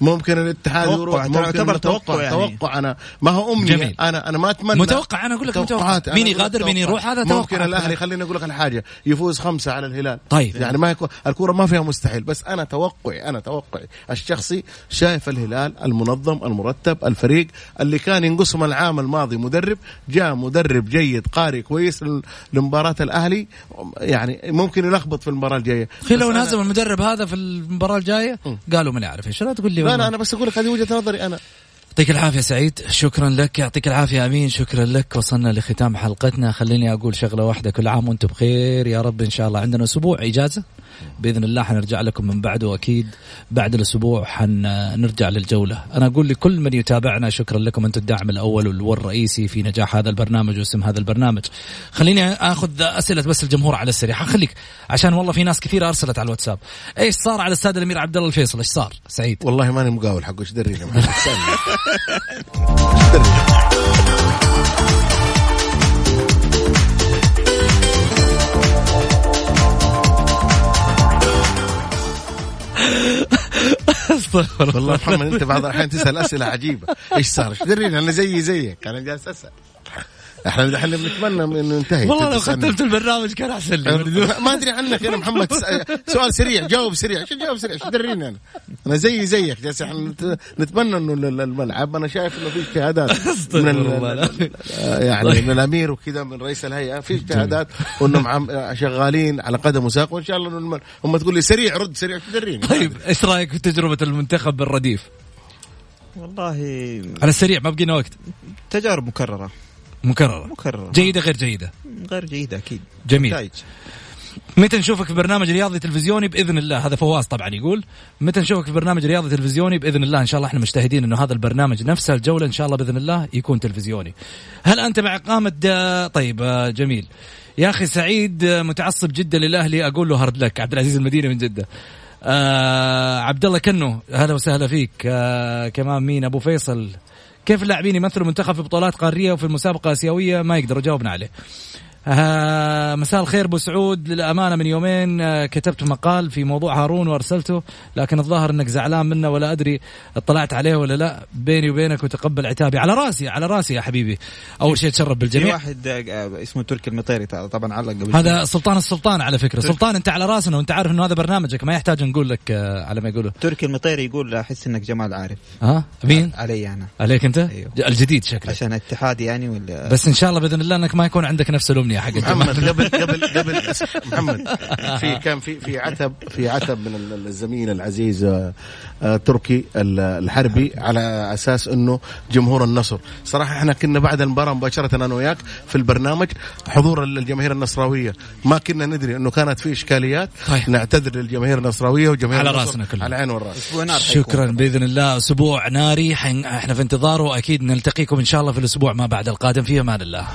[SPEAKER 5] ممكن الاتحاد يروح ممكن
[SPEAKER 6] يعتبر توقع
[SPEAKER 5] توقع
[SPEAKER 6] يعني.
[SPEAKER 5] توقع أنا ما هو امنيه
[SPEAKER 3] جميل.
[SPEAKER 5] أنا أنا ما أتمنى
[SPEAKER 3] متوقع، أنا أقول لك متوقع. مين يغادر، مين. يروح، هذا
[SPEAKER 5] ممكن
[SPEAKER 3] توقع.
[SPEAKER 5] الأهلي خليني أقول لك على حاجة يفوز خمسة على الهلال
[SPEAKER 3] طيب.
[SPEAKER 5] يعني ما يكون الكوره ما فيها مستحيل بس أنا توقعي أنا توقعي الشخصي شايف الهلال المنظم المرتب الفريق اللي كان ينقسم العام الماضي مدرب جاء مدرب جيد قاري كويس لمباراة الأهلي يعني ممكن يلخبط في المباراة الجاية
[SPEAKER 3] أخي لو نازل المدرب هذا في المباراة الجاية؟ قالوا ما نعرف. إيش لا تقول لي
[SPEAKER 5] لا. لا أنا بس أقول لك هذه وجهة نظري أنا.
[SPEAKER 3] يعطيك العافية سعيد. شكرا لك. يعطيك العافية أمين. شكرا لك. وصلنا لختام حلقتنا. خليني أقول شغلة واحدة. كل عام وأنتم بخير. يا رب إن شاء الله. عندنا أسبوع إجازة. بإذن الله حنرجع لكم من بعده أكيد بعد الأسبوع حنرجع للجولة. أنا أقول لكل من يتابعنا شكرا لكم أنتم الداعم الأول والرئيسي في نجاح هذا البرنامج واسم هذا البرنامج. خليني آخذ أسئلة بس الجمهور على السريع. حخليك عشان والله في ناس كثيرة أرسلت على الواتساب. إيش صار على الاستاذ الأمير عبد الله الفيصل؟ إيش صار؟ سعيد.
[SPEAKER 5] والله ماني مقاول حقه. إيش دريني والله محمد أنت بعض الأحيان تسأل أسئلة عجيبة. إيش صار؟ إيش دريني أنا زيي زيك. أنا جالس أسأل. إحنا إحنا بنتمنى إنه ينتهي
[SPEAKER 3] والله لو. ختمت البرنامج كان أحسن لي.
[SPEAKER 5] ما أدري عنك أنا محمد. سؤال سريع جاوب سريع. شو جاوب سريع. شو دريني أنا؟ أنا زيي زيك. جالس إحنا نت- نتمنى إنه ال- الملعب. أنا شايف إنه في اجتهادات من. آه، يعني من الأمير وكذا من رئيس الهيئة. في اجتهادات وإنهم عم شغالين على قدم وساق. وإن شاء الله إنه الم- هم تقول لي سريع رد سريع. شو دريني
[SPEAKER 3] طيب إيش رأيك في تجربة المنتخب بالرديف
[SPEAKER 6] والله
[SPEAKER 3] على السريع ما بقينا وقت.
[SPEAKER 6] تجارب مكررة
[SPEAKER 3] مكررة.
[SPEAKER 6] مكررة.
[SPEAKER 3] جيدة غير جيدة.
[SPEAKER 6] غير جيدة أكيد.
[SPEAKER 3] جميل.
[SPEAKER 6] نتائج.
[SPEAKER 3] متى نشوفك في برنامج رياضي تلفزيوني؟ بإذن الله. هذا فواز طبعا يقول. متى نشوفك في برنامج رياضي تلفزيوني؟ بإذن الله. إن شاء الله إحنا مجتهدين إنه هذا البرنامج نفسه الجولة إن شاء الله بإذن الله يكون تلفزيوني. هل أنت مع إقامة. طيب آه، جميل. يا أخي سعيد آه، متعصب جدا للأهلي. أقول له hard luck عبد العزيز المدينة من جدة. آه عبد الله كنو أهلا وسهلا فيك. آه كمان مين؟ أبو فيصل. كيف اللاعبين يمثلوا المنتخب في بطولات قارية وفي المسابقة الآسيوية؟ ما يقدروا جاوبنا عليه. آه مساء الخير أبو سعود. للأمانة من يومين آه كتبت مقال في موضوع هارون وأرسلته لكن الظاهر إنك زعلان منه ولا أدري اطلعت عليه ولا لا. بيني وبينك وتقبل عتابي. على راسي على راسي يا حبيبي. أول شيء تشرف
[SPEAKER 6] في
[SPEAKER 3] بالجميع.
[SPEAKER 6] واحد آه، اسمه تركي المطيري طبعا علق قبل
[SPEAKER 3] هذا سلطان السلطان على فكرة. سلطان أنت على راسنا وأنت عارف إنه هذا برنامجك. ما يحتاج نقول لك آه على ما يقولوا
[SPEAKER 6] تركي المطيري يقول أحس إنك جمال عارف.
[SPEAKER 3] ها؟ مين؟
[SPEAKER 6] علي أنا.
[SPEAKER 3] عليك أنت؟
[SPEAKER 6] أيوه.
[SPEAKER 3] الجديد شكلك
[SPEAKER 6] عشان اتحاد يعني ولا؟
[SPEAKER 3] بس إن شاء الله بإذن الله إنك ما يكون عندك نفس الأمنية. الثانية حق
[SPEAKER 5] محمد قبل قبل قبل محمد في كان في في عتب في عتب من الزميل العزيز آه، آه، تركي الحربي على أساس إنه جمهور النصر. صراحة إحنا كنا بعد المباراة مباشرة أنا وياك في البرنامج حضور الجماهير النصراوية. ما كنا ندري إنه كانت في إشكاليات.
[SPEAKER 3] طيب.
[SPEAKER 5] نعتذر للجماهير النصراوية وجماهير
[SPEAKER 3] على
[SPEAKER 5] النصر
[SPEAKER 3] رأسنا كلنا.
[SPEAKER 5] على العين
[SPEAKER 6] والرأس.
[SPEAKER 3] شكرا. بإذن الله. أسبوع ناري. حن... إحنا في انتظاره. واكيد نلتقيكم إن شاء الله في الأسبوع ما بعد القادم. في أمان الله.